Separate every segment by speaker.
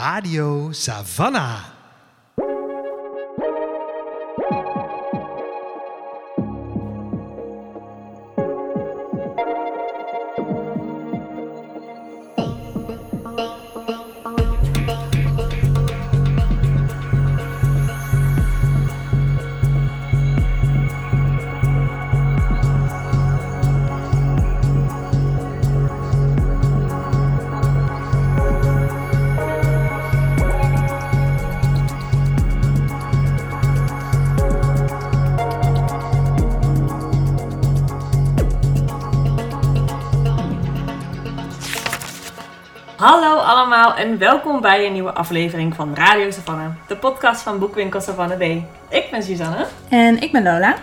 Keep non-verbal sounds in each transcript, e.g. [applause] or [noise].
Speaker 1: Radio Savannah.
Speaker 2: En welkom bij een nieuwe aflevering van Radio Savannah, de podcast van Boekwinkel Savannah B. Ik ben Suzanne
Speaker 3: En ik ben Lola.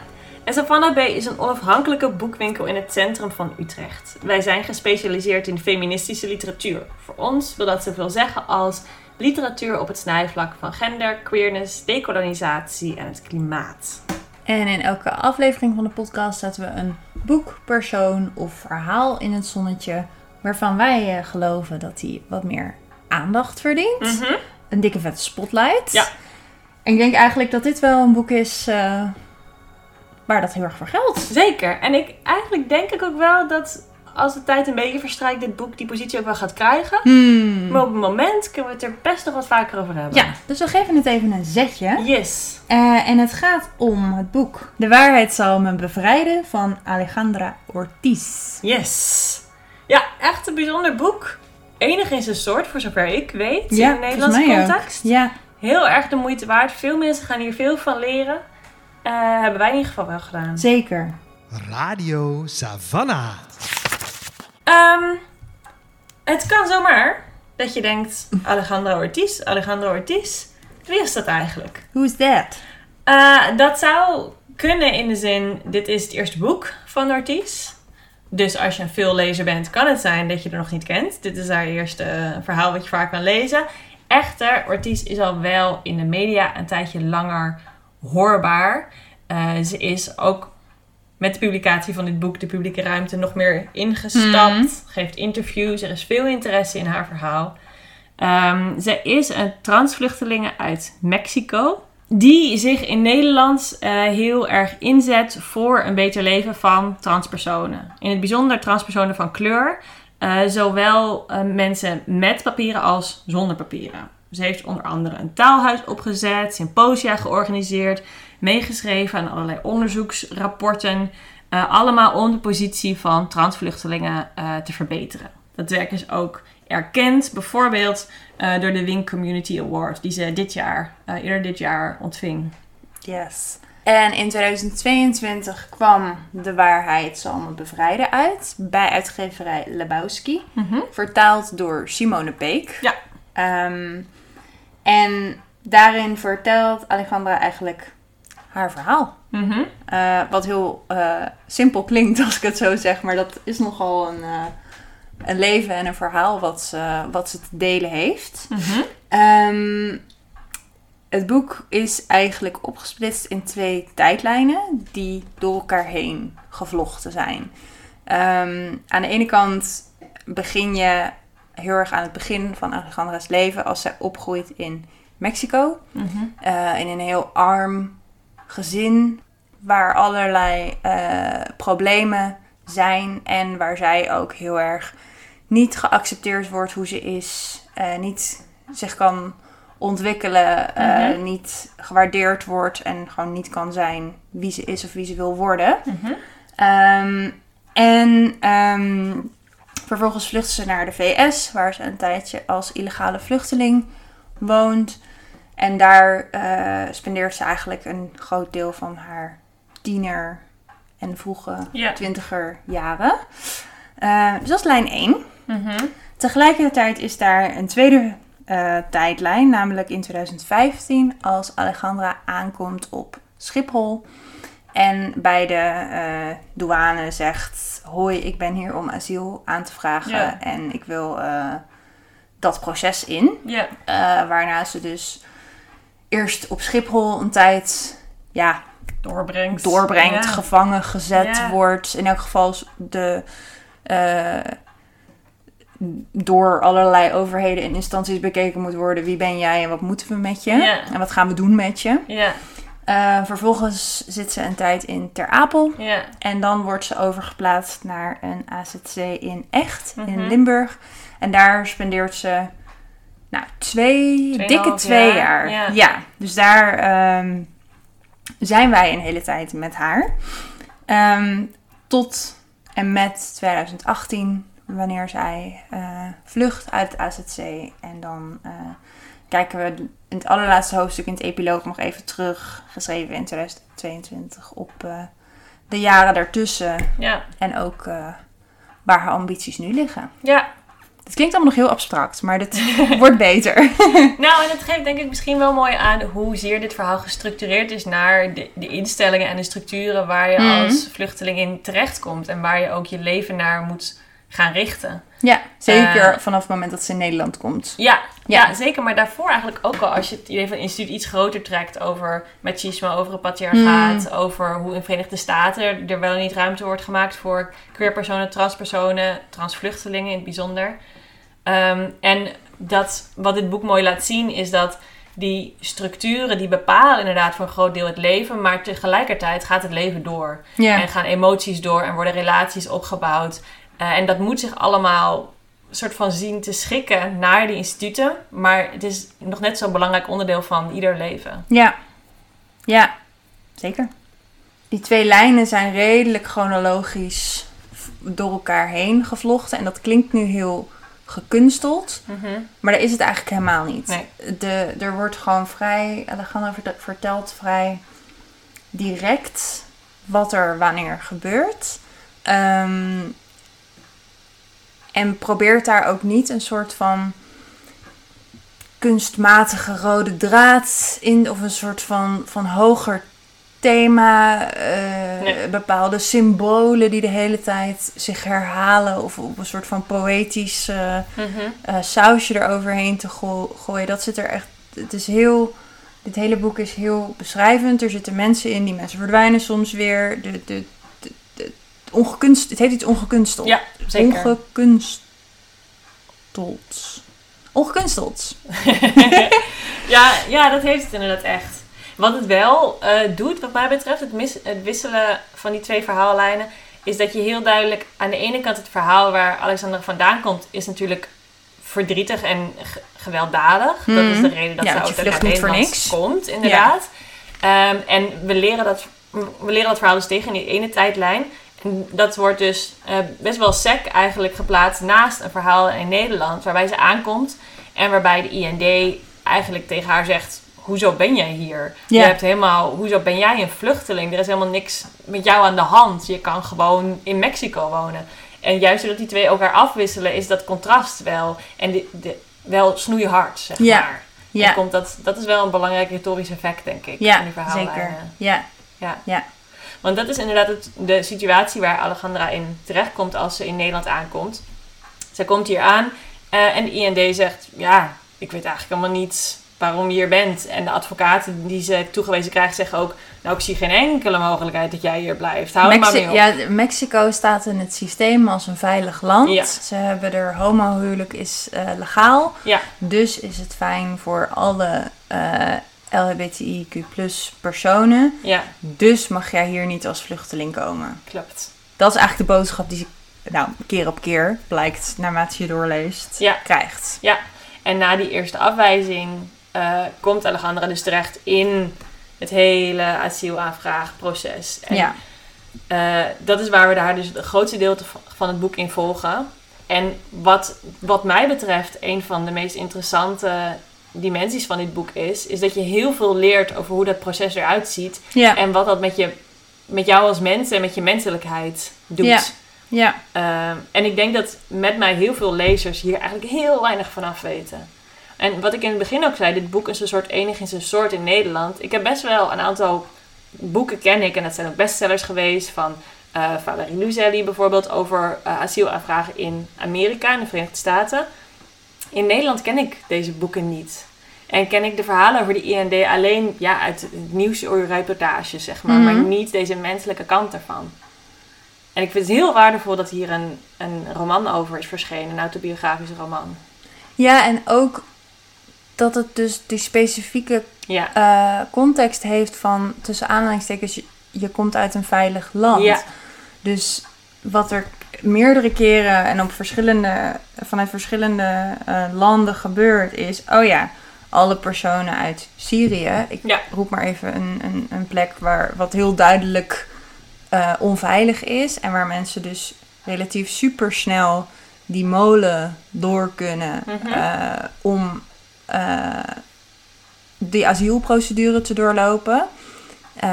Speaker 2: en Savannah B is een onafhankelijke boekwinkel in het centrum van Utrecht. Wij zijn gespecialiseerd in feministische literatuur. Voor ons wil dat zoveel zeggen als literatuur op het snijvlak van gender, queerness, dekolonisatie en het klimaat.
Speaker 3: En in elke aflevering van de podcast zetten we een boek, persoon of verhaal in het zonnetje. Waarvan wij eh, geloven dat die wat meer aandacht verdient. Een dikke vette spotlight.
Speaker 2: Ja.
Speaker 3: En ik denk eigenlijk dat dit wel een boek is eh, waar dat heel erg voor geldt.
Speaker 2: Zeker. En ik, eigenlijk denk ik ook wel dat als de tijd een beetje verstrijkt, dit boek die positie ook wel gaat krijgen. Maar op het moment kunnen we het er best nog wat vaker over hebben.
Speaker 3: Ja, dus we geven het even een zetje.
Speaker 2: Yes.
Speaker 3: Eh, en het gaat om het boek De waarheid zal me bevrijden van Alejandra Ortiz.
Speaker 2: Yes. Ja, echt een bijzonder boek. Enig in zijn soort, voor zover ik weet, in de Nederlandse
Speaker 3: ook.
Speaker 2: context.
Speaker 3: Ja,
Speaker 2: Heel erg de moeite waard. Veel mensen gaan hier veel van leren. Eh, hebben wij in ieder geval wel gedaan.
Speaker 3: zeker.
Speaker 1: Radio Savannah.
Speaker 2: Ehm, het kan zomaar dat je denkt, Alejandro Ortiz, Alejandro Ortiz. Wie is dat eigenlijk?
Speaker 3: Who's that?
Speaker 2: Eh, dat zou kunnen in de zin, dit is het eerste boek van Ortiz. Dus als je een veellezer bent, kan het zijn dat je er nog niet kent. Dit is haar eerste eh, verhaal wat je vaak kan lezen. Echter, Ortiz is al wel in de media een tijdje langer hoorbaar. Eh, ze is ook met de publicatie van dit boek de publieke ruimte nog meer ingestapt. Geeft interviews, er is veel interesse in haar verhaal. Ehm, ze is een transvluchteling uit Mexico. Die zich in Nederland eh, heel erg inzet voor een beter leven van transpersonen. In het bijzonder transpersonen van kleur. eh, zowel eh, mensen met papieren als zonder papieren. Ze heeft onder andere een taalhuis opgezet, symposia georganiseerd, meegeschreven aan allerlei onderzoeksrapporten. allemaal om de positie van transvluchtelingen te verbeteren. Dat werk is ook erkend, bijvoorbeeld eh, door de Wing Community Award, die ze dit jaar, eh, eerder dit jaar ontving.
Speaker 3: Yes. En in 2022 kwam De Waarheid zal me bevrijden uit bij uitgeverij Lebowski. Vertaald door Simone Peek.
Speaker 2: Ja.
Speaker 3: Ehm, en daarin vertelt Alejandra eigenlijk haar verhaal.
Speaker 2: Mhm.
Speaker 3: Eh, wat heel simpel klinkt als ik het zo zeg, maar dat is nogal een, een leven en een verhaal wat ze, wat ze te delen heeft.
Speaker 2: Mhm.
Speaker 3: Ehm, het boek is eigenlijk opgesplitst in twee tijdlijnen die door elkaar heen gevlochten zijn. Ehm, aan de ene kant begin je heel erg aan het begin van Alejandra's leven als zij opgroeit in Mexico.
Speaker 2: Mhm.
Speaker 3: Eh, in een heel arm gezin waar allerlei eh, problemen zijn en waar zij ook heel erg niet geaccepteerd wordt hoe ze is, eh, niet zich kan ontwikkelen, eh,
Speaker 2: Mhm.
Speaker 3: niet gewaardeerd wordt en gewoon niet kan zijn wie ze is of wie ze wil worden.
Speaker 2: Mhm.
Speaker 3: Ehm, en ehm, vervolgens vlucht ze naar de VS, waar ze een tijdje als illegale vluchteling woont. En daar eh, spendeert ze eigenlijk een groot deel van haar tiener en vroege twintiger jaren. Eh, dus dat is lijn 1.
Speaker 2: Mhm.
Speaker 3: Tegelijkertijd is daar een tweede eh, tijdlijn, namelijk in 2015, als Alejandra aankomt op Schiphol. En bij de eh, douane zegt: Hoi, ik ben hier om asiel aan te vragen en ik wil dat proces in.
Speaker 2: Ja.
Speaker 3: Eh, waarna ze dus eerst op Schiphol een tijd ja,
Speaker 2: Doorbrengt.
Speaker 3: doorbrengt,
Speaker 2: Ja.
Speaker 3: gevangen gezet
Speaker 2: Ja.
Speaker 3: wordt. In elk geval de, eh, door allerlei overheden en instanties bekeken moet worden. Wie ben jij en wat moeten we met je?
Speaker 2: Ja.
Speaker 3: En wat gaan we doen met je?
Speaker 2: Ja,
Speaker 3: Eh, vervolgens zit ze een tijd in Ter Apel. En dan wordt ze overgeplaatst naar een AZC in Echt,
Speaker 2: Mhm.
Speaker 3: in Limburg. En daar spendeert ze nou, twee, dikke twee
Speaker 2: jaar,
Speaker 3: jaar.
Speaker 2: ja.
Speaker 3: dus daar ehm, zijn wij een hele tijd met haar. Ehm, tot en met 2018, wanneer zij eh, vlucht uit het AZC. En dan eh, kijken we in het allerlaatste hoofdstuk in het epiloog nog even terug, geschreven in 2022, op eh, de jaren daartussen.
Speaker 2: ja,
Speaker 3: En ook waar haar ambities nu liggen.
Speaker 2: ja.
Speaker 3: Het klinkt allemaal nog heel abstract, maar dit [laughs] wordt beter. [laughs]
Speaker 2: Nou, en het geeft denk ik misschien wel mooi aan hoezeer dit verhaal gestructureerd is naar de, de instellingen en de structuren waar je
Speaker 3: Mhm.
Speaker 2: als vluchteling in terechtkomt. En waar je ook je leven naar moet gaan richten.
Speaker 3: ja, zeker
Speaker 2: Eh.
Speaker 3: vanaf het moment dat ze in Nederland komt.
Speaker 2: Ja, ja.
Speaker 3: Ja.
Speaker 2: zeker. Maar daarvoor eigenlijk ook al. Als je het idee van het instituut iets groter trekt over machisme, over het patriarchaat, over hoe in Verenigde Staten er wel niet ruimte wordt gemaakt voor queerpersonen, transpersonen, transvluchtelingen in het bijzonder. Ehm, en dat, wat dit boek mooi laat zien is dat die structuren die bepalen inderdaad voor een groot deel het leven, maar tegelijkertijd gaat het leven door. En gaan emoties door en worden relaties opgebouwd. Eh, en dat moet zich allemaal soort van zien te schikken naar die instituten. Maar het is nog net zo'n belangrijk onderdeel van ieder leven.
Speaker 3: ja, ja, zeker. Die twee lijnen zijn redelijk chronologisch door elkaar heen gevlochten. En dat klinkt nu heel gekunsteld, maar dat is het eigenlijk helemaal niet.
Speaker 2: Nee.
Speaker 3: De, er wordt gewoon vrij, Alejandro vert- vertelt vrij direct wat er wanneer gebeurt. Ehm, en probeert daar ook niet een soort van kunstmatige rode draad in, of een soort van, van hoger thema, eh,
Speaker 2: Nee.
Speaker 3: bepaalde symbolen die de hele tijd zich herhalen, of op een soort van poëtisch eh, eh, sausje eroverheen te go- gooien. Dat zit er echt. Het is heel. Dit hele boek is heel beschrijvend. Er zitten mensen in, die mensen verdwijnen soms weer. De, de, de, de- ongekunst, het heeft iets ongekunsteld.
Speaker 2: Ja, zeker.
Speaker 3: Ongekunsteld. Ongekunsteld. [laughs]
Speaker 2: ja, ja, dat heeft het inderdaad echt. Wat het wel eh, doet, wat mij betreft, het, mis- het wisselen van die twee verhaallijnen, is dat je heel duidelijk aan de ene kant het verhaal waar Alexander vandaan komt, is natuurlijk verdrietig en gewelddadig. Dat is de reden dat
Speaker 3: Ja,
Speaker 2: ze uit
Speaker 3: voor
Speaker 2: Nederland
Speaker 3: niks.
Speaker 2: komt, inderdaad. Ehm, en we leren, dat, we leren dat verhaal dus tegen in die ene tijdlijn. En dat wordt dus eh, best wel sec eigenlijk geplaatst naast een verhaal in Nederland, waarbij ze aankomt en waarbij de IND eigenlijk tegen haar zegt: Hoezo ben jij hier?
Speaker 3: Ja.
Speaker 2: Je hebt helemaal, hoezo ben jij een vluchteling? Er is helemaal niks met jou aan de hand. Je kan gewoon in Mexico wonen. En juist doordat die twee elkaar afwisselen, is dat contrast wel. En de, de, wel snoeihard, zeg
Speaker 3: Ja.
Speaker 2: maar.
Speaker 3: Ja,
Speaker 2: En komt dat, dat is wel een belangrijk retorisch effect, denk ik.
Speaker 3: ja
Speaker 2: die verhaallijnen.
Speaker 3: zeker. Ja,
Speaker 2: Ja.
Speaker 3: Ja.
Speaker 2: Want dat is inderdaad het, de situatie waar Alejandra in terechtkomt als ze in Nederland aankomt. Zij komt hier aan eh, en de IND zegt: Ja, ik weet eigenlijk helemaal niet waarom je hier bent. En de advocaten die ze toegewezen krijgt zeggen ook: Nou, ik zie geen enkele mogelijkheid dat jij hier blijft. Hou er maar
Speaker 3: Mexi-
Speaker 2: mee op.
Speaker 3: ja, Mexico staat in het systeem als een veilig land.
Speaker 2: Ja.
Speaker 3: Ze hebben er homohuwelijk is eh, legaal.
Speaker 2: Ja.
Speaker 3: Dus is het fijn voor alle eh LHBTIQ personen.
Speaker 2: Ja,
Speaker 3: Dus mag jij hier niet als vluchteling komen.
Speaker 2: klopt.
Speaker 3: Dat is eigenlijk de boodschap die ze, nou, keer op keer, blijkt naarmate je doorleest,
Speaker 2: Ja.
Speaker 3: krijgt.
Speaker 2: En na die eerste afwijzing eh, komt Alejandra dus terecht in het hele asielaanvraagproces. En
Speaker 3: ja.
Speaker 2: Eh, dat is waar we daar dus het grootste deel van het boek in volgen. En wat, wat mij betreft een van de meest interessante dimensies van dit boek is, is dat je heel veel leert over hoe dat proces eruit ziet
Speaker 3: Ja.
Speaker 2: en wat dat met, je, met jou als mens en met je menselijkheid doet.
Speaker 3: Ja. Ja.
Speaker 2: Eh, en ik denk dat met mij heel veel lezers hier eigenlijk heel weinig van af weten. En wat ik in het begin ook zei, dit boek is een soort enig in zijn soort in Nederland. Ik heb best wel een aantal boeken ken ik en dat zijn ook bestsellers geweest van eh Valerie Luzelli bijvoorbeeld over eh, asielaanvragen in Amerika, in de Verenigde Staten. In Nederland ken ik deze boeken niet. En ken ik de verhalen over de IND alleen ja, uit het nieuwsreportages, zeg maar,
Speaker 3: Mhm.
Speaker 2: maar niet deze menselijke kant ervan. En ik vind het heel waardevol dat hier een, een roman over is verschenen, een autobiografische roman.
Speaker 3: Ja, en ook dat het dus die specifieke
Speaker 2: Ja,
Speaker 3: eh, context heeft van tussen aanhalingstekens, je, je komt uit een veilig land.
Speaker 2: Ja.
Speaker 3: Dus wat er meerdere keren en op verschillende, vanuit verschillende eh, landen gebeurt, is: oh ja, alle personen uit Syrië. Ik
Speaker 2: Ja.
Speaker 3: roep maar even een, een, een plek waar wat heel duidelijk eh, onveilig is. En waar mensen dus relatief supersnel die molen door kunnen
Speaker 2: Mhm.
Speaker 3: om eh, die asielprocedure te doorlopen. Eh,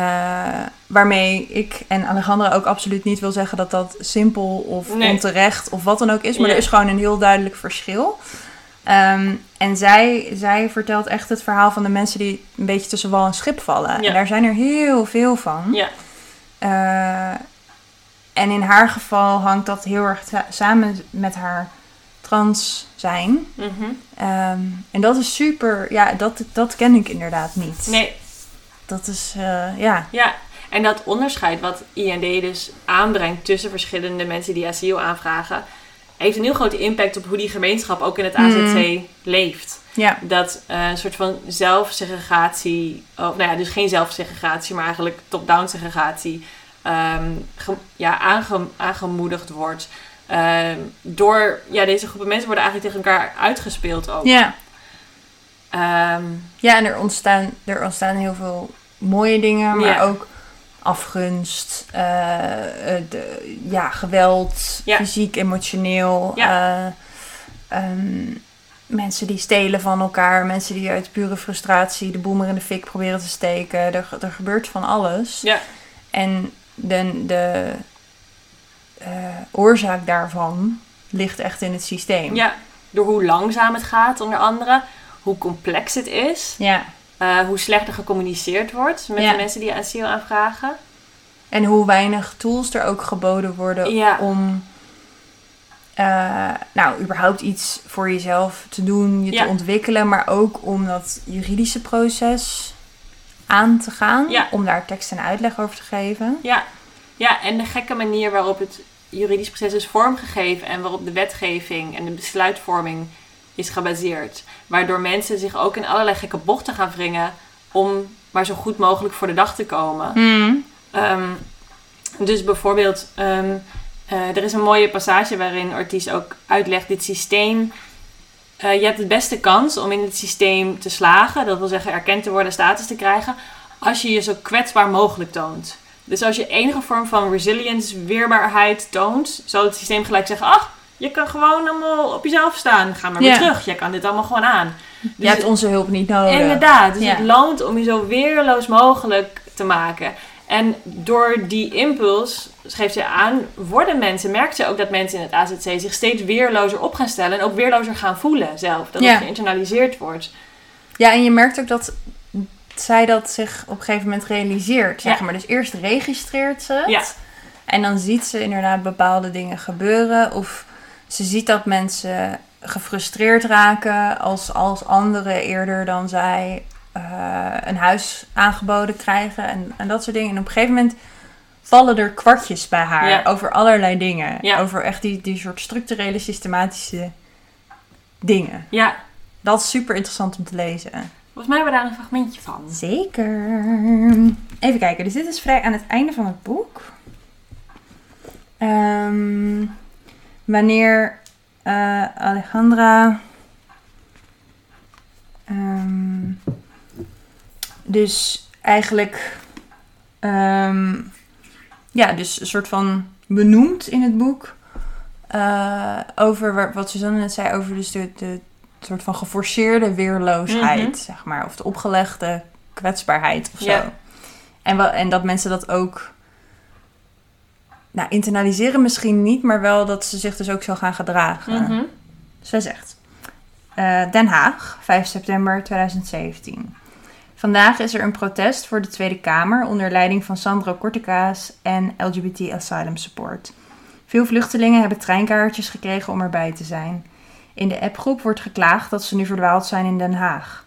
Speaker 3: waarmee ik en Alejandra ook absoluut niet wil zeggen dat dat simpel of
Speaker 2: Nee.
Speaker 3: onterecht of wat dan ook is. Maar
Speaker 2: Ja.
Speaker 3: er is gewoon een heel duidelijk verschil. Ehm, en zij, zij vertelt echt het verhaal van de mensen die een beetje tussen wal en schip vallen.
Speaker 2: Ja.
Speaker 3: En daar zijn er heel veel van.
Speaker 2: ja,
Speaker 3: Eh, en in haar geval hangt dat heel erg sa- samen met haar trans zijn.
Speaker 2: mhm.
Speaker 3: Ehm, en dat is super, ja, dat, dat ken ik inderdaad niet.
Speaker 2: nee,
Speaker 3: Dat is, eh, ja.
Speaker 2: Ja, en dat onderscheid wat IND dus aanbrengt tussen verschillende mensen die asiel aanvragen, heeft een heel grote impact op hoe die gemeenschap ook in het AZC leeft.
Speaker 3: Ja,
Speaker 2: Dat eh, een soort van zelfsegregatie, of nou ja, dus geen zelfsegregatie, maar eigenlijk top-down segregatie, ehm, ja, aange- aangemoedigd wordt. Ehm, door, ja, deze groepen mensen worden eigenlijk tegen elkaar uitgespeeld ook.
Speaker 3: ja.
Speaker 2: Ehm,
Speaker 3: ja en er ontstaan, er ontstaan heel veel mooie dingen, maar
Speaker 2: Ja.
Speaker 3: ook afgunst, eh, eh, de, ja, geweld,
Speaker 2: Ja.
Speaker 3: fysiek, emotioneel. eh, ehm, mensen die stelen van elkaar, mensen die uit pure frustratie de boemer in de fik proberen te steken. Er, er gebeurt van alles.
Speaker 2: ja,
Speaker 3: En de, de eh, oorzaak daarvan ligt echt in het systeem.
Speaker 2: ja, door hoe langzaam het gaat, onder andere, hoe complex het is.
Speaker 3: Ja.
Speaker 2: Uh, hoe slecht er gecommuniceerd wordt met
Speaker 3: Ja.
Speaker 2: de mensen die asiel aanvragen.
Speaker 3: En hoe weinig tools er ook geboden worden
Speaker 2: Ja.
Speaker 3: om eh, nou, überhaupt iets voor jezelf te doen, je
Speaker 2: Ja.
Speaker 3: te ontwikkelen, maar ook om dat juridische proces aan te gaan,
Speaker 2: Ja.
Speaker 3: om daar tekst en uitleg over te geven.
Speaker 2: Ja. ja, en de gekke manier waarop het juridisch proces is vormgegeven en waarop de wetgeving en de besluitvorming is gebaseerd. Waardoor mensen zich ook in allerlei gekke bochten gaan wringen om maar zo goed mogelijk voor de dag te komen. Ehm, dus bijvoorbeeld, ehm, eh, er is een mooie passage waarin Ortiz ook uitlegt: dit systeem. eh, je hebt de beste kans om in het systeem te slagen, dat wil zeggen erkend te worden, status te krijgen, als je je zo kwetsbaar mogelijk toont. Dus als je enige vorm van resilience, weerbaarheid toont, zal het systeem gelijk zeggen: ach, je kan gewoon allemaal op jezelf staan, ga maar
Speaker 3: Ja.
Speaker 2: weer terug, jij kan dit allemaal gewoon aan.
Speaker 3: je
Speaker 2: Dus
Speaker 3: hebt onze hulp niet nodig.
Speaker 2: Inderdaad, dus
Speaker 3: Ja.
Speaker 2: het loont om je zo weerloos mogelijk te maken. En door die impuls, schreef ze aan, worden mensen, merkt ze ook dat mensen in het AZC zich steeds weerlozer op gaan stellen en ook weerlozer gaan voelen zelf. Dat
Speaker 3: Ja.
Speaker 2: het geïnternaliseerd wordt.
Speaker 3: Ja, en je merkt ook dat zij dat zich op een gegeven moment realiseert. Zeg
Speaker 2: Ja.
Speaker 3: maar. Dus eerst registreert ze het.
Speaker 2: Ja.
Speaker 3: En dan ziet ze inderdaad bepaalde dingen gebeuren. Of ze ziet dat mensen gefrustreerd raken als, als anderen eerder dan zij eh, een huis aangeboden krijgen. En, en dat soort dingen. En op een gegeven moment vallen er kwartjes bij haar
Speaker 2: Ja.
Speaker 3: over allerlei dingen.
Speaker 2: Ja.
Speaker 3: Over echt die, die soort structurele, systematische dingen.
Speaker 2: Ja,
Speaker 3: Dat is super interessant om te lezen.
Speaker 2: Volgens mij hebben we daar een fragmentje van.
Speaker 3: Zeker. Even kijken, dus dit is vrij aan het einde van het boek. Ehm, wanneer eh, Alejandra. ehm, dus eigenlijk. ehm, ja, dus een soort van benoemd in het boek. eh, over wa- wat Suzanne net zei, over dus de, de soort van geforceerde weerloosheid,
Speaker 2: Mhm.
Speaker 3: zeg maar. Of de opgelegde kwetsbaarheid of zo.
Speaker 2: Ja.
Speaker 3: En, wel, en dat mensen dat ook... Nou, internaliseren misschien niet, maar wel dat ze zich dus ook zo gaan gedragen.
Speaker 2: Mhm.
Speaker 3: Zij zegt. eh, Den Haag, 5 september 2017. Vandaag is er een protest voor de Tweede Kamer onder leiding van Sandro Kortekaas en LGBT Asylum Support. Veel vluchtelingen hebben treinkaartjes gekregen om erbij te zijn. In de appgroep wordt geklaagd dat ze nu verdwaald zijn in Den Haag.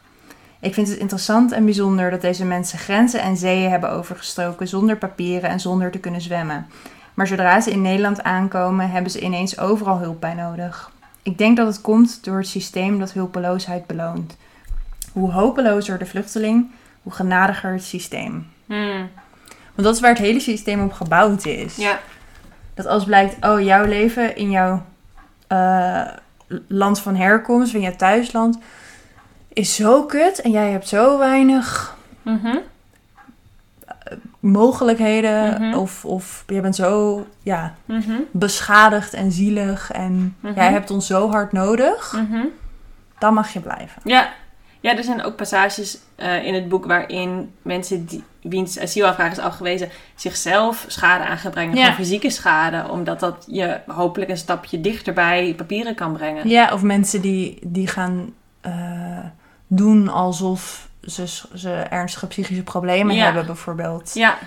Speaker 3: Ik vind het interessant en bijzonder dat deze mensen grenzen en zeeën hebben overgestoken zonder papieren en zonder te kunnen zwemmen. Maar zodra ze in Nederland aankomen, hebben ze ineens overal hulp bij nodig. Ik denk dat het komt door het systeem dat hulpeloosheid beloont. Hoe hopelozer de vluchteling, hoe genadiger het systeem.
Speaker 2: Hmm.
Speaker 3: Want dat is waar het hele systeem op gebouwd is.
Speaker 2: Ja.
Speaker 3: Dat als blijkt, oh, jouw leven in jouw eh, land van herkomst, in jouw thuisland, is zo kut en jij hebt zo weinig
Speaker 2: Mhm.
Speaker 3: mogelijkheden
Speaker 2: Mhm.
Speaker 3: of, of je bent zo ja,
Speaker 2: Mhm.
Speaker 3: beschadigd en zielig en jij hebt ons zo hard nodig, dan mag je blijven.
Speaker 2: Ja. Ja, er zijn ook passages eh, in het boek waarin mensen die, wiens asielaanvraag is afgewezen zichzelf schade aan gaan brengen.
Speaker 3: Ja.
Speaker 2: Fysieke schade, omdat dat je hopelijk een stapje dichter bij papieren kan brengen.
Speaker 3: Ja, of mensen die, die gaan eh, doen alsof ze, ze ernstige psychische problemen
Speaker 2: Ja.
Speaker 3: hebben, bijvoorbeeld.
Speaker 2: Ja,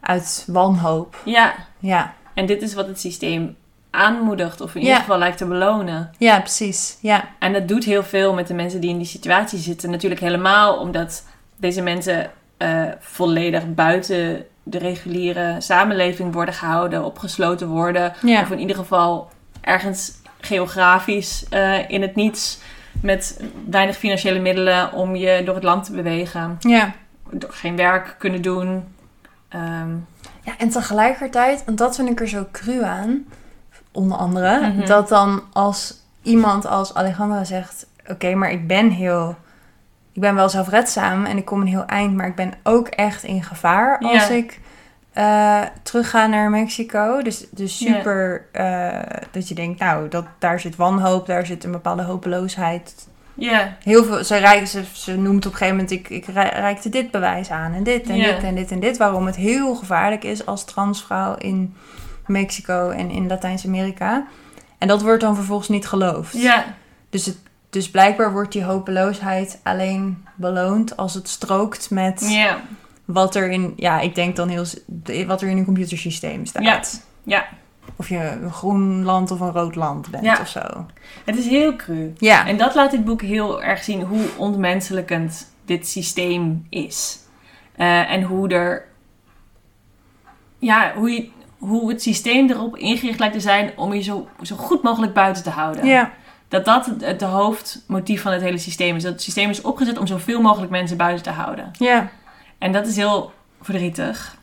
Speaker 3: Uit wanhoop.
Speaker 2: ja.
Speaker 3: Ja,
Speaker 2: En dit is wat het systeem aanmoedigt, of in
Speaker 3: Ja.
Speaker 2: ieder geval lijkt te belonen.
Speaker 3: ja precies. Ja.
Speaker 2: En dat doet heel veel met de mensen die in die situatie zitten. Natuurlijk helemaal omdat deze mensen eh, volledig buiten de reguliere samenleving worden gehouden, opgesloten worden.
Speaker 3: Ja.
Speaker 2: Of in ieder geval ergens geografisch eh, in het niets. Met weinig financiële middelen om je door het land te bewegen.
Speaker 3: ja.
Speaker 2: Door geen werk kunnen doen. Ehm,
Speaker 3: Ja, en tegelijkertijd, en dat vind ik er zo cru aan, onder andere,
Speaker 2: Mhm.
Speaker 3: dat dan als iemand als Alejandra zegt: Oké, maar ik ben heel. Ik ben wel zelfredzaam en ik kom een heel eind, maar ik ben ook echt in gevaar als ik eh terug ga naar Mexico. Dus, dus super eh, dat je denkt, nou, dat, daar zit wanhoop, daar zit een bepaalde hopeloosheid.
Speaker 2: Ja,
Speaker 3: Heel veel, ze, ze, ze noemt op een gegeven moment, ik, ik rei- reikte dit bewijs aan en dit en dit en dit en dit. Waarom het heel gevaarlijk is als transvrouw in Mexico en in Latijns-Amerika. En dat wordt dan vervolgens niet geloofd.
Speaker 2: ja,
Speaker 3: Dus, het, dus blijkbaar wordt die hopeloosheid alleen beloond als het strookt met
Speaker 2: ja,
Speaker 3: wat er in, ja, ik denk dan heel, wat er in een computersysteem staat.
Speaker 2: Ja. ja.
Speaker 3: Of je een groen land of een rood land bent
Speaker 2: Ja.
Speaker 3: of zo.
Speaker 2: Het is heel cru.
Speaker 3: Ja,
Speaker 2: En dat laat dit boek heel erg zien hoe ontmenselijkend dit systeem is. Eh, en hoe er. Ja, hoe, je, hoe het systeem erop ingericht lijkt te zijn om je zo, zo goed mogelijk buiten te houden.
Speaker 3: ja,
Speaker 2: Dat dat het, hoofdmotief van het hele systeem is. Dat het systeem is opgezet om zoveel mogelijk mensen buiten te houden.
Speaker 3: ja,
Speaker 2: En dat is heel verdrietig.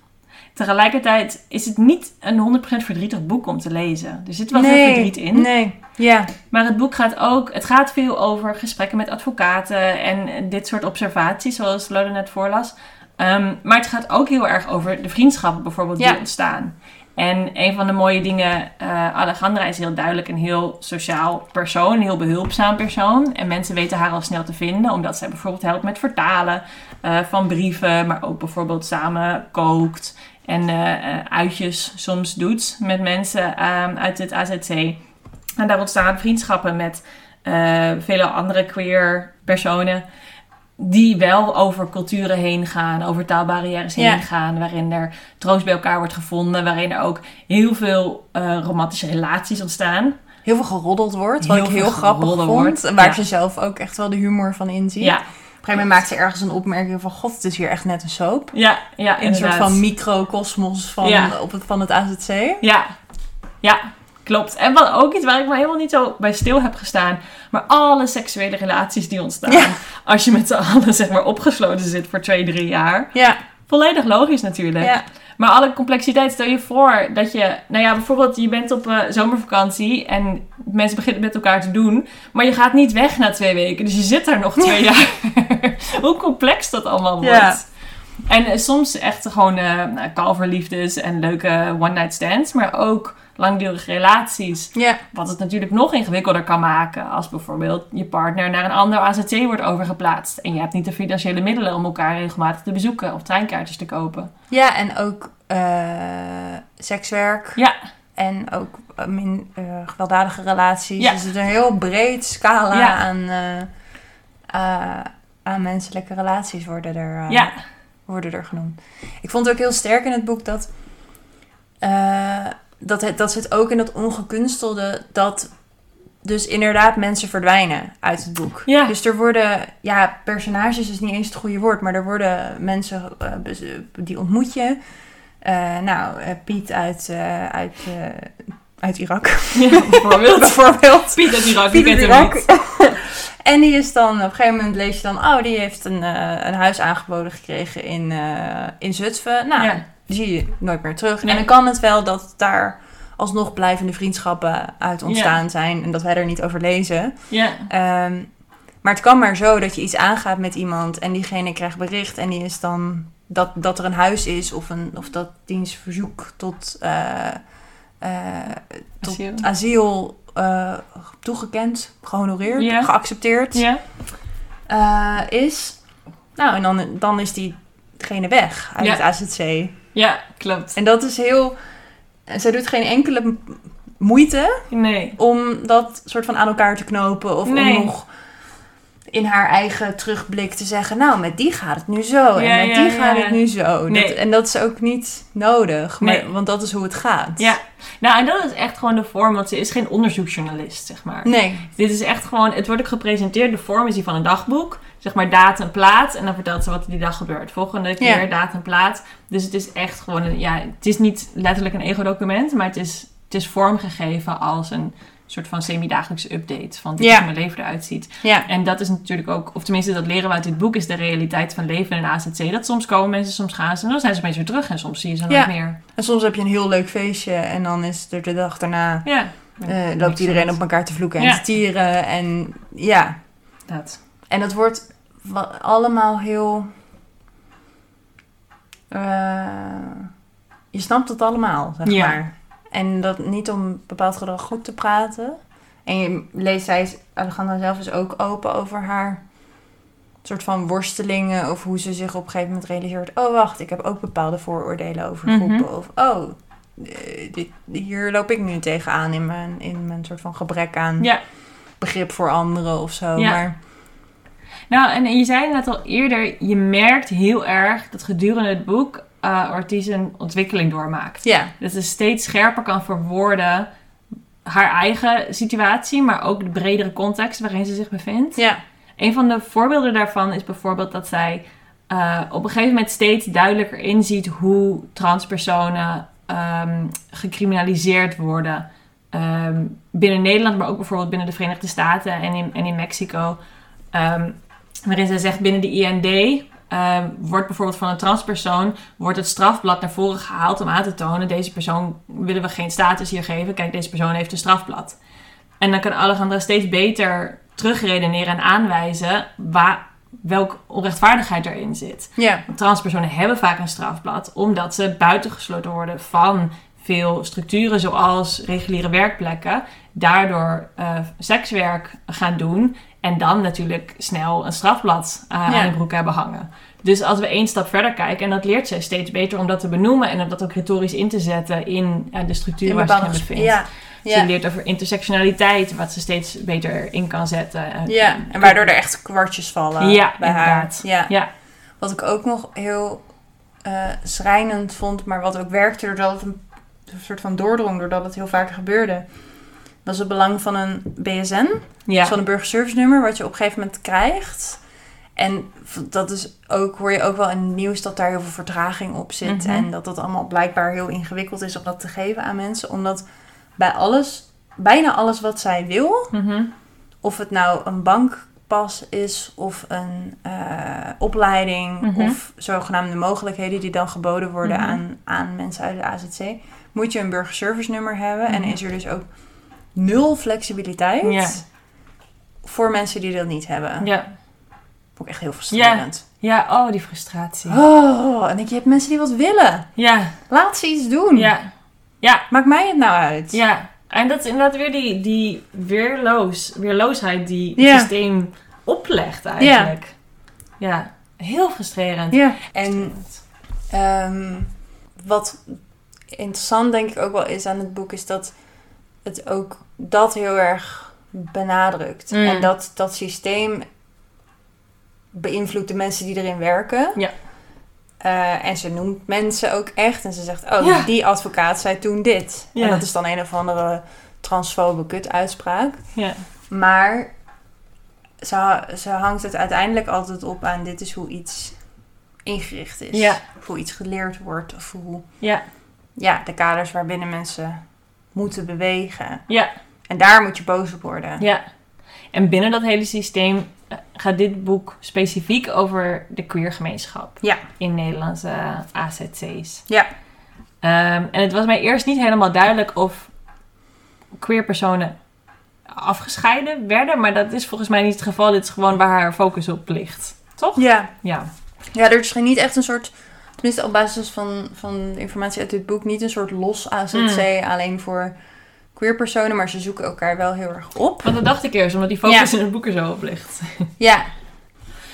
Speaker 2: Tegelijkertijd is het niet een 100% verdrietig boek om te lezen. Er zit wel veel verdriet in.
Speaker 3: Nee, ja,
Speaker 2: Maar het boek gaat ook, het gaat veel over gesprekken met advocaten en dit soort observaties, zoals Lode net voorlas. Ehm, maar het gaat ook heel erg over de vriendschappen bijvoorbeeld
Speaker 3: Ja.
Speaker 2: die ontstaan. En een van de mooie dingen, eh Alejandra is heel duidelijk een heel sociaal persoon, een heel behulpzaam persoon. En mensen weten haar al snel te vinden, omdat zij bijvoorbeeld helpt met vertalen eh, van brieven, maar ook bijvoorbeeld samen kookt en eh, uitjes soms doet met mensen ehm, uit het AZC. En daar ontstaan vriendschappen met vele andere queer personen. Die wel over culturen heen gaan, over taalbarrières heen
Speaker 3: Ja.
Speaker 2: gaan. Waarin er troost bij elkaar wordt gevonden. Waarin er ook heel veel eh, romantische relaties ontstaan.
Speaker 3: heel veel geroddeld wordt. Wat
Speaker 2: Heel
Speaker 3: ik heel grappig vond.
Speaker 2: wordt,
Speaker 3: waar
Speaker 2: ja.
Speaker 3: ze zelf ook echt wel de humor van inziet.
Speaker 2: Ja,
Speaker 3: Op een gegeven moment maakt ze ergens een opmerking van... God, het is hier echt net een soap.
Speaker 2: ja, ja.
Speaker 3: In een soort van microcosmos van,
Speaker 2: Ja.
Speaker 3: op het, van het AZC.
Speaker 2: Ja, ja, klopt. En wat ook iets waar ik me helemaal niet zo bij stil heb gestaan. Maar alle seksuele relaties die ontstaan.
Speaker 3: Ja.
Speaker 2: Als je met z'n allen zeg maar opgesloten zit voor twee, drie jaar.
Speaker 3: Ja,
Speaker 2: Volledig logisch natuurlijk.
Speaker 3: ja,
Speaker 2: Maar alle complexiteit, stel je voor dat je, nou ja, bijvoorbeeld je bent op eh, zomervakantie en mensen beginnen met elkaar te doen, maar je gaat niet weg na twee weken, dus je zit daar nog twee jaar. [laughs] Hoe complex dat allemaal wordt.
Speaker 3: Ja.
Speaker 2: En eh, soms echt gewoon nou, kalverliefdes en leuke one-night stands, maar ook langdurige relaties.
Speaker 3: ja,
Speaker 2: Wat het natuurlijk nog ingewikkelder kan maken als bijvoorbeeld je partner naar een ander AZC wordt overgeplaatst. En je hebt niet de financiële middelen om elkaar regelmatig te bezoeken of treinkaartjes te kopen.
Speaker 3: ja. En ook eh, sekswerk.
Speaker 2: Ja,
Speaker 3: En ook eh, min, eh, gewelddadige relaties.
Speaker 2: Ja.
Speaker 3: Dus het is een heel breed scala
Speaker 2: Ja.
Speaker 3: aan, aan menselijke relaties worden er,
Speaker 2: ja,
Speaker 3: worden er genoemd. Ik vond het ook heel sterk in het boek dat... dat, het, dat zit ook in dat ongekunstelde... dat dus inderdaad mensen verdwijnen uit het boek.
Speaker 2: Ja.
Speaker 3: Dus er worden... Ja, personages is niet eens het goede woord... maar er worden mensen... eh, die ontmoet je... Eh, nou, eh, Piet uit, uit, uit Irak.
Speaker 2: Ja, bijvoorbeeld. [laughs]
Speaker 3: Bijvoorbeeld.
Speaker 2: Piet uit Irak,
Speaker 3: Piet uit Irak.
Speaker 2: niet? [laughs]
Speaker 3: en die is dan, op een gegeven moment lees je dan, oh, die heeft een, een huis aangeboden gekregen in, in Zutphen. Nou,
Speaker 2: Ja.
Speaker 3: Zie je nooit meer terug.
Speaker 2: Nee.
Speaker 3: En dan kan het wel dat daar alsnog blijvende vriendschappen uit ontstaan zijn en dat wij er niet over lezen.
Speaker 2: Ja,
Speaker 3: Ehm, maar het kan maar zo dat je iets aangaat met iemand en diegene krijgt bericht en die is dan dat, dat er een huis is of, een, of dat diens verzoek tot, eh, eh, tot
Speaker 2: Asiel.
Speaker 3: asiel, eh, toegekend, gehonoreerd,
Speaker 2: Ja.
Speaker 3: geaccepteerd
Speaker 2: ja,
Speaker 3: is. Nou, en dan, dan is diegene weg uit het AZC.
Speaker 2: Ja, klopt.
Speaker 3: En dat is heel. en Zij doet geen enkele moeite
Speaker 2: Nee,
Speaker 3: om dat soort van aan elkaar te knopen. Of
Speaker 2: Nee.
Speaker 3: om nog in haar eigen terugblik te zeggen... nou, met die gaat het nu zo.
Speaker 2: Ja,
Speaker 3: en met
Speaker 2: ja,
Speaker 3: die gaat
Speaker 2: ja.
Speaker 3: het nu zo.
Speaker 2: Nee.
Speaker 3: Dat, en dat is ook niet nodig. Maar,
Speaker 2: Nee.
Speaker 3: Want dat is hoe het gaat.
Speaker 2: ja. Nou, en dat is echt gewoon de vorm, want ze is geen onderzoeksjournalist, zeg maar.
Speaker 3: Nee.
Speaker 2: Dit is echt gewoon, het wordt ook gepresenteerd, de vorm is die van een dagboek. Zeg maar datum, plaats en dan vertelt ze wat er die dag gebeurt. Volgende keer datum, plaats. Dus het is echt gewoon, een, ja, het is niet letterlijk een ego-document, maar het is, het is vormgegeven als een soort van semi-dagelijkse update van dit is
Speaker 3: Ja.
Speaker 2: hoe mijn leven eruit ziet.
Speaker 3: Ja.
Speaker 2: En dat is natuurlijk ook, of tenminste dat leren we uit dit boek, is de realiteit van leven in een AZC. Dat soms komen mensen, soms gaan ze en dan zijn ze opeens weer terug en soms zie je ze nooit
Speaker 3: Ja.
Speaker 2: meer.
Speaker 3: En soms heb je een heel leuk feestje... en dan is er de dag daarna...
Speaker 2: Ja.
Speaker 3: eh, loopt iedereen op elkaar te vloeken en
Speaker 2: Ja.
Speaker 3: te tieren. En ja,
Speaker 2: Dat.
Speaker 3: En het wordt allemaal heel. eh, je snapt het allemaal, zeg
Speaker 2: Ja.
Speaker 3: maar. En dat niet om bepaald gedrag goed te praten. En je leest, zij is, Alejandra zelf is ook open over haar soort van worstelingen. Of hoe ze zich op een gegeven moment realiseert. Oh, wacht, ik heb ook bepaalde vooroordelen over
Speaker 2: Mhm.
Speaker 3: groepen. Of, oh, eh, dit, hier loop ik nu tegenaan in mijn, in mijn soort van gebrek aan
Speaker 2: Ja.
Speaker 3: begrip voor anderen of zo.
Speaker 2: Ja.
Speaker 3: Maar
Speaker 2: Nou, en je zei net al eerder, je merkt heel erg dat gedurende het boek eh Ortiz een ontwikkeling doormaakt.
Speaker 3: ja,
Speaker 2: Dat ze steeds scherper kan verwoorden haar eigen situatie, maar ook de bredere context waarin ze zich bevindt.
Speaker 3: ja.
Speaker 2: Een van de voorbeelden daarvan is bijvoorbeeld dat zij eh, op een gegeven moment steeds duidelijker inziet hoe transpersonen ehm, gecriminaliseerd worden. Ehm, binnen Nederland, maar ook bijvoorbeeld binnen de Verenigde Staten en in, en in Mexico. Ehm, waarin zij zegt binnen de IND ehm, wordt bijvoorbeeld van een transpersoon wordt het strafblad naar voren gehaald om aan te tonen deze persoon willen we geen status hier geven. Kijk, deze persoon heeft een strafblad. En dan kan Alejandra steeds beter terugredeneren en aanwijzen waar, welke onrechtvaardigheid erin zit.
Speaker 3: Ja,
Speaker 2: transpersonen hebben vaak een strafblad omdat ze buitengesloten worden van veel structuren zoals reguliere werkplekken. Daardoor eh, sekswerk gaan doen en dan natuurlijk snel een strafblad eh,
Speaker 3: Ja.
Speaker 2: aan hun broek hebben hangen. Dus als we één stap verder kijken, en dat leert ze steeds beter om dat te benoemen en om dat ook retorisch in te zetten in eh, de structuur
Speaker 3: in
Speaker 2: waar ze zich bevindt.
Speaker 3: Ja,
Speaker 2: Ze leert over intersectionaliteit, wat ze steeds beter in kan zetten.
Speaker 3: Ja, en waardoor er echt kwartjes vallen
Speaker 2: Ja,
Speaker 3: bij
Speaker 2: inderdaad.
Speaker 3: haar. Ja.
Speaker 2: Ja.
Speaker 3: Wat ik ook nog heel eh, schrijnend vond, maar wat ook werkte doordat het een, een soort van doordrong, doordat het heel vaak gebeurde, was het belang van een BSN,
Speaker 2: Ja.
Speaker 3: dus van een burgerservice nummer, wat je op een gegeven moment krijgt. En dat is ook, hoor je ook wel in het nieuws dat daar heel veel vertraging op zit.
Speaker 2: Mhm.
Speaker 3: En dat dat allemaal blijkbaar heel ingewikkeld is om dat te geven aan mensen. Omdat bij alles, bijna alles wat zij wil,
Speaker 2: Mhm.
Speaker 3: of het nou een bankpas is of een eh, opleiding
Speaker 2: Mhm.
Speaker 3: of zogenaamde mogelijkheden die dan geboden worden aan, aan mensen uit de AZC, moet je een burgerservice nummer hebben. En is er dus ook nul flexibiliteit voor mensen die dat niet hebben.
Speaker 2: Ja.
Speaker 3: Vond ik echt heel frustrerend.
Speaker 2: ja, oh, die frustratie.
Speaker 3: Oh, en ik, je hebt mensen die wat willen.
Speaker 2: Ja,
Speaker 3: Laat ze iets doen.
Speaker 2: ja, ja,
Speaker 3: Maakt mij het nou uit.
Speaker 2: ja. En dat is inderdaad weer die, die weerloos, weerloosheid die het
Speaker 3: Ja.
Speaker 2: systeem oplegt eigenlijk. Ja. heel frustrerend.
Speaker 3: Ja. En ehm, wat interessant denk ik ook wel is aan het boek, is dat het ook dat heel erg benadrukt.
Speaker 2: Mm.
Speaker 3: En dat dat systeem beïnvloedt de mensen die erin werken.
Speaker 2: Ja.
Speaker 3: Eh, en ze noemt mensen ook echt. En ze zegt, oh,
Speaker 2: Ja.
Speaker 3: die advocaat zei toen dit.
Speaker 2: Ja.
Speaker 3: En dat is dan een of andere transfobe kutuitspraak.
Speaker 2: Ja.
Speaker 3: Maar ze, ze hangt het uiteindelijk altijd op aan dit is hoe iets ingericht is.
Speaker 2: Ja.
Speaker 3: Of hoe iets geleerd wordt. Of hoe,
Speaker 2: Ja,
Speaker 3: ja, de kaders waarbinnen mensen moeten bewegen.
Speaker 2: ja,
Speaker 3: En daar moet je boos op worden.
Speaker 2: ja. En binnen dat hele systeem gaat dit boek specifiek over de queergemeenschap.
Speaker 3: Ja.
Speaker 2: In Nederlandse AZC's.
Speaker 3: Ja.
Speaker 2: Ehm, en het was mij eerst niet helemaal duidelijk of queer personen afgescheiden werden. Maar dat is volgens mij niet het geval. Dit is gewoon waar haar focus op ligt. Toch?
Speaker 3: Ja.
Speaker 2: Ja.
Speaker 3: Ja, er is niet echt een soort, tenminste op basis van, van de informatie uit dit boek, niet een soort los AZC alleen voor queer personen, maar ze zoeken elkaar wel heel erg op.
Speaker 2: Want dat dacht ik eerst, omdat die focus in het boek er zo op ligt. [laughs]
Speaker 3: Ja,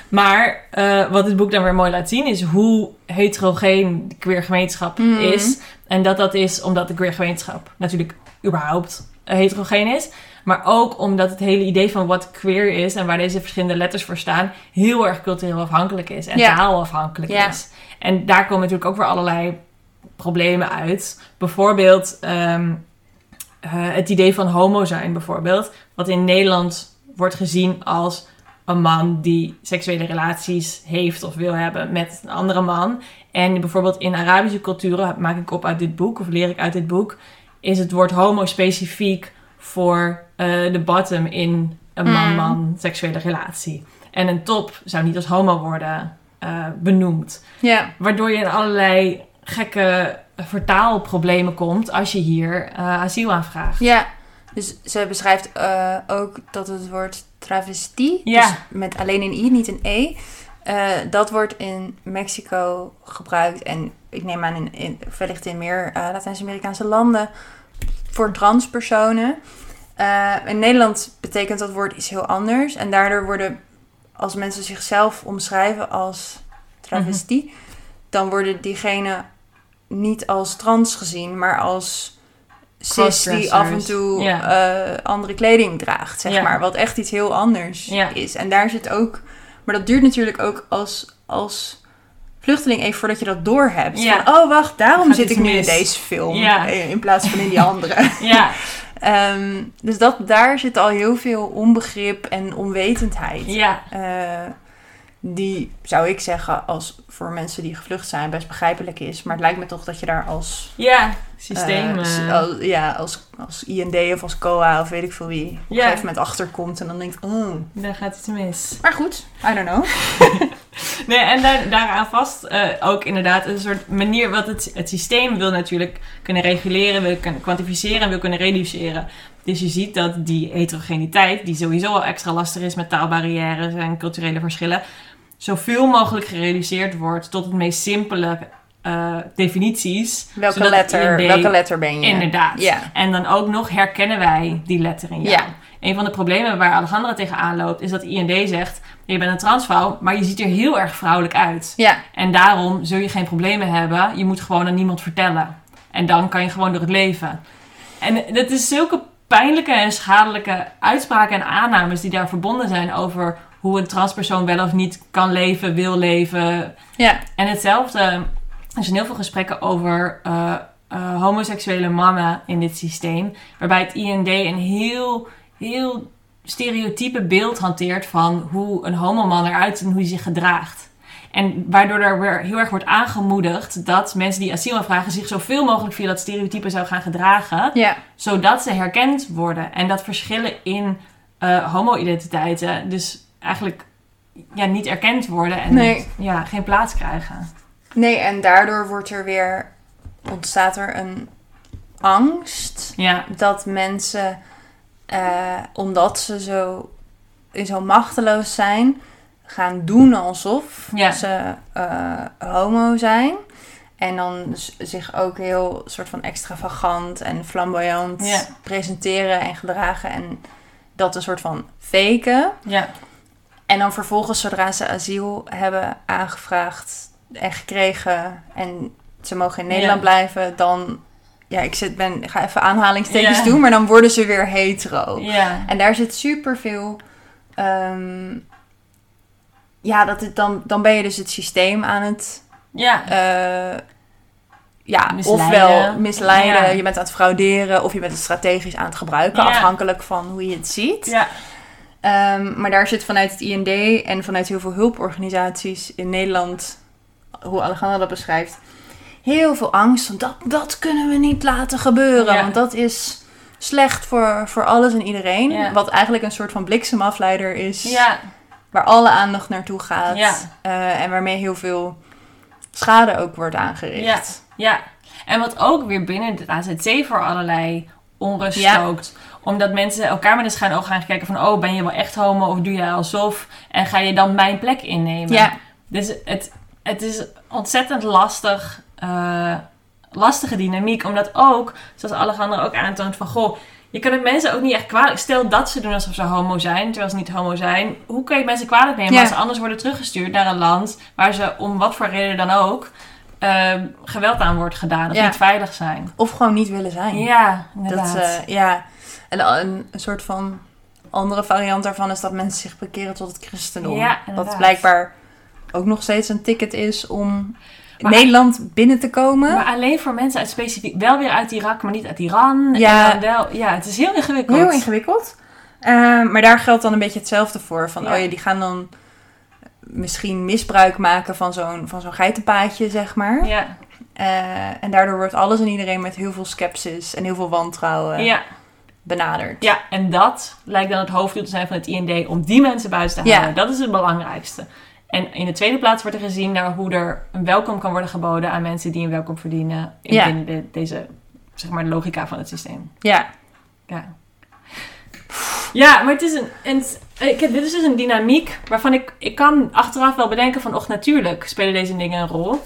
Speaker 2: Maar eh, wat dit boek dan weer mooi laat zien is hoe heterogeen de queer gemeenschap
Speaker 3: Mhm.
Speaker 2: is. En dat dat is omdat de queer gemeenschap natuurlijk überhaupt heterogeen is. Maar ook omdat het hele idee van wat queer is en waar deze verschillende letters voor staan, heel erg cultureel afhankelijk is en
Speaker 3: Ja.
Speaker 2: taalafhankelijk
Speaker 3: Ja.
Speaker 2: is. En daar komen natuurlijk ook weer allerlei problemen uit. Bijvoorbeeld ehm, eh, het idee van homo zijn, bijvoorbeeld. Wat in Nederland wordt gezien als een man die seksuele relaties heeft of wil hebben met een andere man. En bijvoorbeeld in Arabische culturen, maak ik op uit dit boek, of leer ik uit dit boek, is het woord homo specifiek voor eh, de bottom in een
Speaker 3: Mm.
Speaker 2: man-man seksuele relatie. En een top zou niet als homo worden eh, benoemd.
Speaker 3: ja,
Speaker 2: Waardoor je in allerlei gekke vertaalproblemen komt als je hier eh, asiel aanvraagt.
Speaker 3: ja. Dus ze beschrijft eh, ook dat het woord travestie,
Speaker 2: Ja.
Speaker 3: dus met alleen een i, niet een e, eh, dat wordt in Mexico gebruikt en ik neem aan in, in wellicht in meer Latijns-Amerikaanse landen voor transpersonen. In Nederland betekent dat woord iets heel anders en daardoor worden als mensen zichzelf omschrijven als travestie, dan worden diegenen niet als trans gezien, maar als cis die af en toe eh, andere kleding draagt, zeg maar. Wat echt iets heel anders is. En daar zit ook... Maar dat duurt natuurlijk ook als, als vluchteling even voordat je dat doorhebt.
Speaker 2: Ja.
Speaker 3: Van, oh, wacht, daarom
Speaker 2: Gaat
Speaker 3: zit ik nu
Speaker 2: mis.
Speaker 3: in deze film. Eh, In plaats van in die andere. [laughs]
Speaker 2: Ja,
Speaker 3: Ehm, dus dat, daar zit al heel veel onbegrip en onwetendheid.
Speaker 2: ja,
Speaker 3: Eh, die, zou ik zeggen, als voor mensen die gevlucht zijn, best begrijpelijk is. Maar het lijkt me toch dat je daar als,
Speaker 2: ja. Systeem.
Speaker 3: eh, s-
Speaker 2: eh,
Speaker 3: als- ja, als, als IND of als COA of weet ik veel wie, op een
Speaker 2: Ja.
Speaker 3: gegeven moment achterkomt en dan denkt, oh.
Speaker 2: daar gaat iets mis.
Speaker 3: Maar goed, I don't know. [laughs]
Speaker 2: Nee, en daar, daaraan vast eh, ook inderdaad een soort manier wat het, het systeem wil natuurlijk kunnen reguleren, wil kunnen kwantificeren en wil kunnen reduceren. Dus je ziet dat die heterogeniteit, die sowieso al extra lastig is met taalbarrières en culturele verschillen, zoveel mogelijk gereduceerd wordt tot het meest simpele eh, definities.
Speaker 3: Welke letter, welke letter ben je?
Speaker 2: Inderdaad. En dan ook nog herkennen wij die letter in jou.
Speaker 3: Ja.
Speaker 2: Een van de problemen waar Alejandra tegenaan loopt, is dat IND zegt: je bent een transvrouw, maar je ziet er heel erg vrouwelijk uit. En daarom zul je geen problemen hebben. Je moet gewoon aan niemand vertellen. En dan kan je gewoon door het leven. En dat is zulke pijnlijke en schadelijke uitspraken en aannames die daar verbonden zijn over hoe een transpersoon wel of niet kan leven, wil leven.
Speaker 3: ja,
Speaker 2: En hetzelfde, er zijn heel veel gesprekken over eh, eh, homoseksuele mannen in dit systeem. Waarbij het IND een heel, heel stereotype beeld hanteert van hoe een homoman eruit ziet en hoe hij zich gedraagt. En waardoor er weer heel erg wordt aangemoedigd dat mensen die asiel aanvragen zich zoveel mogelijk via dat stereotype zou gaan gedragen
Speaker 3: ja.
Speaker 2: zodat ze herkend worden. En dat verschillen in eh, homo-identiteiten dus eigenlijk ja, niet erkend worden en
Speaker 3: Nee.
Speaker 2: ja, geen plaats krijgen.
Speaker 3: Nee, en daardoor wordt er weer, ontstaat er een angst
Speaker 2: Ja,
Speaker 3: dat mensen, eh, omdat ze zo, zo machteloos zijn, gaan doen alsof
Speaker 2: Ja.
Speaker 3: ze eh, homo zijn. En dan zich ook heel soort van extravagant en flamboyant
Speaker 2: Ja.
Speaker 3: presenteren en gedragen. En dat een soort van faken.
Speaker 2: ja,
Speaker 3: En dan vervolgens, zodra ze asiel hebben aangevraagd en gekregen en ze mogen in Nederland
Speaker 2: Ja.
Speaker 3: blijven, dan, ja, ik zit, ben, ga even aanhalingstekens
Speaker 2: Ja.
Speaker 3: doen, maar dan worden ze weer hetero.
Speaker 2: ja,
Speaker 3: En daar zit superveel, ehm ja, dat het dan, dan ben je dus het systeem aan het,
Speaker 2: ja,
Speaker 3: eh, ja,
Speaker 2: Misleiden.
Speaker 3: ofwel misleiden,
Speaker 2: Ja.
Speaker 3: je bent aan het frauderen of je bent het strategisch aan het gebruiken,
Speaker 2: Ja.
Speaker 3: afhankelijk van hoe je het ziet.
Speaker 2: ja,
Speaker 3: Ehm, maar daar zit vanuit het IND en vanuit heel veel hulporganisaties in Nederland hoe Alejandra dat beschrijft, heel veel angst. Van dat, dat kunnen we niet laten gebeuren.
Speaker 2: Ja.
Speaker 3: Want dat is slecht voor, voor alles en iedereen.
Speaker 2: Ja.
Speaker 3: Wat eigenlijk een soort van bliksemafleider is.
Speaker 2: Ja,
Speaker 3: Waar alle aandacht naartoe gaat. Eh, en waarmee heel veel schade ook wordt aangericht.
Speaker 2: ja. En wat ook weer binnen de AZC voor allerlei onrust
Speaker 3: Ja.
Speaker 2: Omdat mensen elkaar met een schuin oog gaan kijken van... Oh, ben je wel echt homo of doe je alsof? En ga je dan mijn plek innemen?
Speaker 3: Ja.
Speaker 2: Dus het, het is ontzettend lastig, eh, lastige dynamiek. Omdat ook, zoals Alejandro ook aantoont van... Goh, je kan het mensen ook niet echt kwalijk... Stel dat ze doen alsof ze homo zijn, terwijl ze niet homo zijn. Hoe kun je mensen kwalijk nemen
Speaker 3: Ja.
Speaker 2: als ze anders worden teruggestuurd naar een land... waar ze om wat voor reden dan ook eh, geweld aan wordt gedaan of
Speaker 3: Ja.
Speaker 2: niet veilig zijn.
Speaker 3: Of gewoon niet willen zijn.
Speaker 2: Ja, inderdaad.
Speaker 3: Dat, eh, ja. En een, een soort van andere variant daarvan is dat mensen zich bekeren tot het christendom.
Speaker 2: Ja,
Speaker 3: wat
Speaker 2: inderdaad.
Speaker 3: blijkbaar ook nog steeds een ticket is om
Speaker 2: Maar-
Speaker 3: Nederland binnen te komen.
Speaker 2: Maar alleen voor mensen uit specifiek... Wel weer uit Irak, maar niet uit Iran.
Speaker 3: Ja.
Speaker 2: En wel, ja, het is heel ingewikkeld.
Speaker 3: Heel ingewikkeld. Eh, maar daar geldt dan een beetje hetzelfde voor. Van,
Speaker 2: Ja.
Speaker 3: oh ja, die gaan dan misschien misbruik maken van zo'n, van zo'n geitenpaadje, zeg maar.
Speaker 2: Ja,
Speaker 3: Eh, en daardoor wordt alles en iedereen met heel veel sceptisch en heel veel wantrouwen
Speaker 2: ja.
Speaker 3: Benaderd.
Speaker 2: Ja, en dat lijkt dan het hoofddoel te zijn van het IND om die mensen buiten te
Speaker 3: Ja.
Speaker 2: houden. Dat is het belangrijkste. En in de tweede plaats wordt er gezien naar hoe er een welkom kan worden geboden aan mensen die een welkom verdienen in
Speaker 3: Ja.
Speaker 2: binnen de, deze, zeg maar, de logica van het systeem.
Speaker 3: Ja.
Speaker 2: Ja. Ja, maar het is een, een ik, heb- dit is dus een dynamiek waarvan ik, ik kan achteraf wel bedenken van, och natuurlijk spelen deze dingen een rol.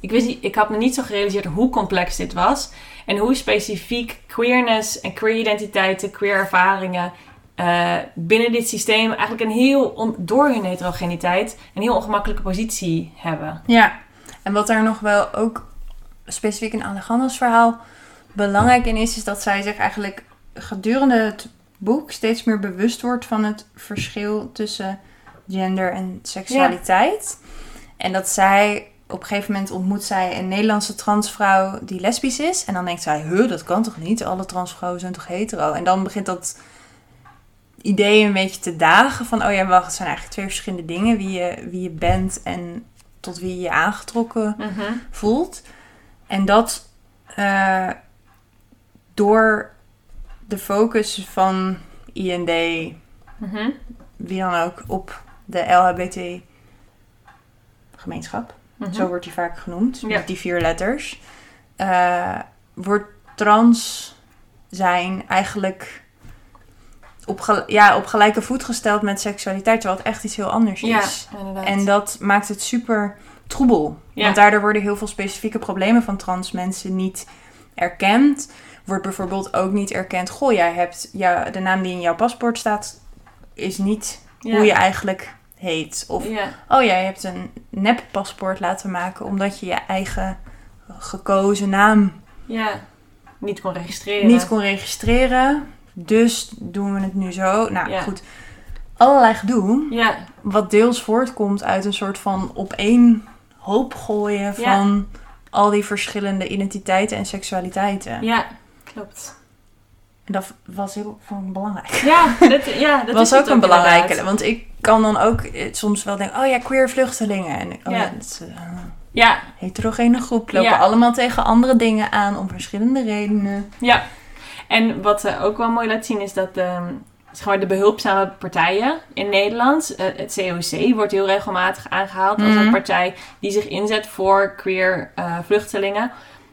Speaker 2: Ik, wist niet, ik had me niet zo gerealiseerd hoe complex dit was. En hoe specifiek queerness en queer identiteiten, queer ervaringen eh, binnen dit systeem eigenlijk een heel, door hun heterogeniteit, een heel ongemakkelijke positie hebben.
Speaker 3: Ja, en wat daar nog wel ook specifiek in Alejandro's verhaal belangrijk in is, is dat zij zich eigenlijk gedurende het boek steeds meer bewust wordt van het verschil tussen gender en seksualiteit. En dat zij op een gegeven moment ontmoet zij een Nederlandse transvrouw die lesbisch is. En dan denkt zij, huh, dat kan toch niet? Alle transvrouwen zijn toch hetero? En dan begint dat idee een beetje te dagen van, oh ja, wacht, het zijn eigenlijk twee verschillende dingen. Wie je, wie je bent en tot wie je je aangetrokken voelt. En dat eh, door de focus van IND,
Speaker 2: Mhm.
Speaker 3: wie dan ook, op de LHBT gemeenschap.
Speaker 2: Mhm.
Speaker 3: Zo wordt die vaak genoemd,
Speaker 2: Ja.
Speaker 3: met die vier letters. eh, wordt trans zijn eigenlijk op, ja, op gelijke voet gesteld met seksualiteit, terwijl het echt iets heel anders
Speaker 2: Ja,
Speaker 3: is.
Speaker 2: inderdaad.
Speaker 3: En dat maakt het super troebel.
Speaker 2: Ja.
Speaker 3: Want daardoor worden heel veel specifieke problemen van trans mensen niet erkend. Wordt bijvoorbeeld ook niet erkend, goh, jij hebt ja, de naam die in jouw paspoort staat, is niet
Speaker 2: Ja.
Speaker 3: hoe je eigenlijk heet. Of
Speaker 2: Ja.
Speaker 3: oh, jij hebt een nep-paspoort laten maken omdat je je eigen gekozen naam
Speaker 2: ja, niet kon registreren.
Speaker 3: niet kon registreren. Dus doen we het nu zo. Nou
Speaker 2: Ja.
Speaker 3: goed, allerlei gedoe.
Speaker 2: Ja,
Speaker 3: Wat deels voortkomt uit een soort van op één hoop gooien van al die verschillende identiteiten en seksualiteiten.
Speaker 2: ja, klopt.
Speaker 3: En dat was heel ik belangrijk. [laughs]
Speaker 2: Ja, dat, ja, dat
Speaker 3: was
Speaker 2: is
Speaker 3: ook een belangrijke.
Speaker 2: inderdaad.
Speaker 3: Want ik kan dan ook eh, soms wel denken, oh ja, queer vluchtelingen. En oh
Speaker 2: Ja.
Speaker 3: ja, dat
Speaker 2: Ja,
Speaker 3: heterogene groep. Lopen
Speaker 2: Ja.
Speaker 3: allemaal tegen andere dingen aan om verschillende redenen.
Speaker 2: ja. En wat eh, ook wel mooi laat zien is dat ehm, zeg maar, de behulpzame partijen in Nederland, eh, het COC, wordt heel regelmatig aangehaald als
Speaker 3: Mhm.
Speaker 2: een partij die zich inzet voor queer eh, vluchtelingen.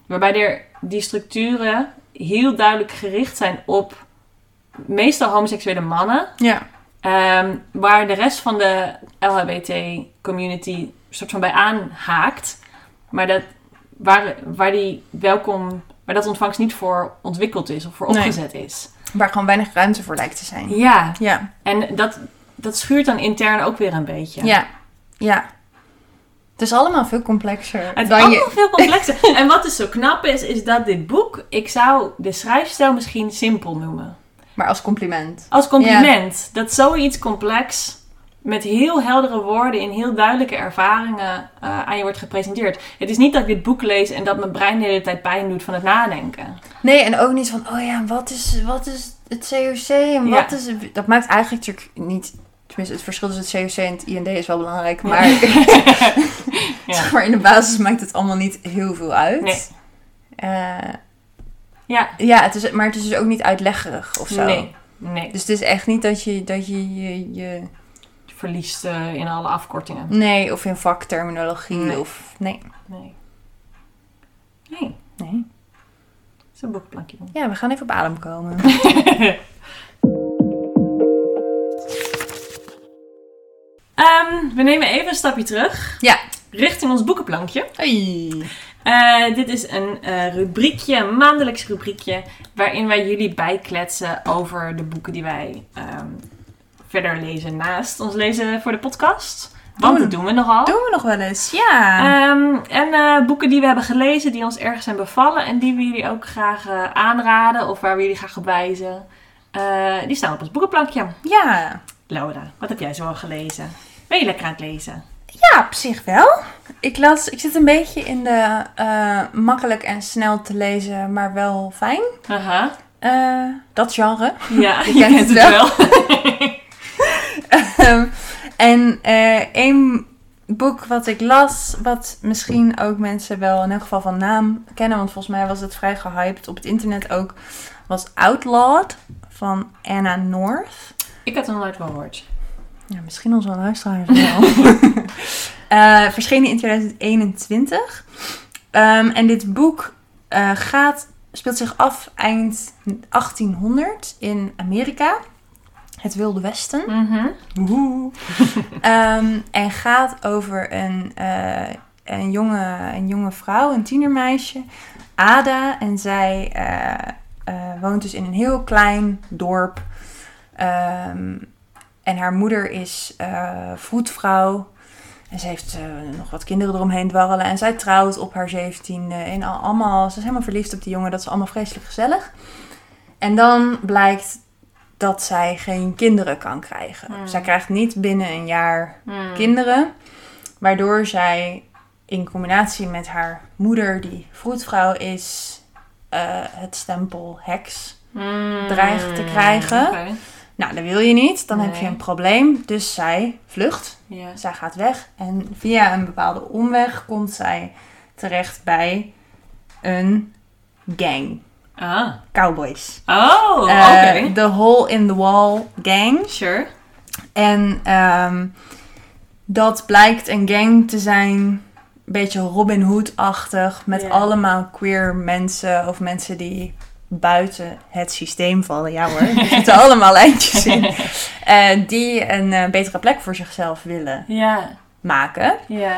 Speaker 2: Waarbij er die structuren heel duidelijk gericht zijn op meestal homoseksuele mannen.
Speaker 3: Ja.
Speaker 2: Ehm, waar de rest van de LHBT-community soort van bij aanhaakt. Maar dat, waar, waar die welkom, waar dat ontvangst niet voor ontwikkeld is of voor
Speaker 3: Nee.
Speaker 2: opgezet is.
Speaker 3: Waar gewoon weinig ruimte voor lijkt te zijn.
Speaker 2: Ja,
Speaker 3: Ja.
Speaker 2: en dat, dat schuurt dan intern ook weer een beetje.
Speaker 3: Ja. Ja. Het is allemaal veel complexer
Speaker 2: Het is allemaal
Speaker 3: je...
Speaker 2: veel complexer. [laughs] en wat dus zo knap is, is dat dit boek, ik zou de schrijfstijl misschien simpel noemen.
Speaker 3: Maar als compliment.
Speaker 2: Als compliment. Dat zoiets complex met heel heldere woorden in heel duidelijke ervaringen eh, aan je wordt gepresenteerd. Het is niet dat ik dit boek lees en dat mijn brein de hele tijd pijn doet van het nadenken.
Speaker 3: Nee, en ook niet van, oh ja, wat is, wat is het COC en
Speaker 2: Ja.
Speaker 3: wat is... Dat maakt eigenlijk natuurlijk niet... Tenminste, het verschil tussen het COC en het IND is wel belangrijk, maar... [laughs] [laughs]
Speaker 2: Ja.
Speaker 3: Zeg maar in de basis maakt het allemaal niet heel veel uit.
Speaker 2: Nee.
Speaker 3: Eh,
Speaker 2: Ja.
Speaker 3: ja, het is, maar het is dus ook niet uitleggerig of zo.
Speaker 2: Nee. Nee.
Speaker 3: Dus het is echt niet dat je dat je, je,
Speaker 2: verliest eh, in alle afkortingen.
Speaker 3: nee of in vakterminologie
Speaker 2: Nee.
Speaker 3: of nee,
Speaker 2: Nee. Nee.
Speaker 3: nee.
Speaker 2: Het is een boekplankje.
Speaker 3: Ja, we gaan even op adem komen. [laughs]
Speaker 2: Ehm, we nemen even een stapje terug.
Speaker 3: Ja.
Speaker 2: Richting ons boekenplankje.
Speaker 3: Hey.
Speaker 2: Eh, dit is een eh, rubriekje, een maandelijks rubriekje, waarin wij jullie bijkletsen over de boeken die wij ehm, verder lezen naast ons lezen voor de podcast. Want
Speaker 3: Doen.
Speaker 2: dat doen we nogal.
Speaker 3: Doen we nog wel eens, ja.
Speaker 2: Ehm, en eh, boeken die we hebben gelezen, die ons ergens zijn bevallen en die we jullie ook graag aanraden of waar we jullie graag op wijzen, die staan op ons boekenplankje.
Speaker 3: ja.
Speaker 2: Laura, wat heb jij zo al gelezen? Ben je lekker aan het lezen?
Speaker 3: Ja, op zich wel. Ik, las, ik zit een beetje in de eh, makkelijk en snel te lezen, maar wel fijn.
Speaker 2: Haha.
Speaker 3: Eh, dat genre.
Speaker 2: Ja, [laughs] je,
Speaker 3: Je kent het
Speaker 2: het wel. [laughs] [laughs]
Speaker 3: Ehm, en eh één boek wat ik las, wat misschien ook mensen wel in elk geval van naam kennen, want volgens mij was het vrij gehyped op het internet ook, was Outlawed van Anna North.
Speaker 2: Ik had er nog nooit van gehoord.
Speaker 3: Ja, misschien onze luisteraars wel. [laughs] Eh verschenen in 2021. Ehm, en dit boek eh, gaat, speelt zich af eind 1800 in Amerika. Het Wilde Westen. [laughs] Ehm, en gaat over een, eh, een, jonge, een jonge vrouw, een tienermeisje, Ada. En zij woont dus in een heel klein dorp. Ehm, en haar moeder is eh vroedvrouw. En ze heeft eh, nog wat kinderen eromheen dwarrelen. En zij trouwt op haar zeventiende. En al, allemaal, ze is helemaal verliefd op die jongen. Dat is allemaal vreselijk gezellig. En dan blijkt dat zij geen kinderen kan krijgen.
Speaker 2: Hmm.
Speaker 3: Zij krijgt niet binnen een jaar
Speaker 2: Hmm.
Speaker 3: kinderen. Waardoor zij in combinatie met haar moeder, die vroedvrouw is, eh, het stempel heks.
Speaker 2: Hmm.
Speaker 3: dreigt te krijgen. Nou, dat wil je niet. Dan heb je een probleem. Dus zij vlucht.
Speaker 2: Ja.
Speaker 3: Zij gaat weg. En via een bepaalde omweg komt zij terecht bij een gang.
Speaker 2: Ah.
Speaker 3: Cowboys.
Speaker 2: Oh, oké.
Speaker 3: Eh, De Hole in the Wall gang.
Speaker 2: Sure.
Speaker 3: En ehm, dat blijkt een gang te zijn, een beetje Robin Hood-achtig, met allemaal queer mensen of mensen die buiten het systeem vallen. Ja hoor, [laughs] er zitten allemaal lijntjes in. Eh, die een eh, betere plek voor zichzelf willen
Speaker 2: Ja.
Speaker 3: maken.
Speaker 2: Ja.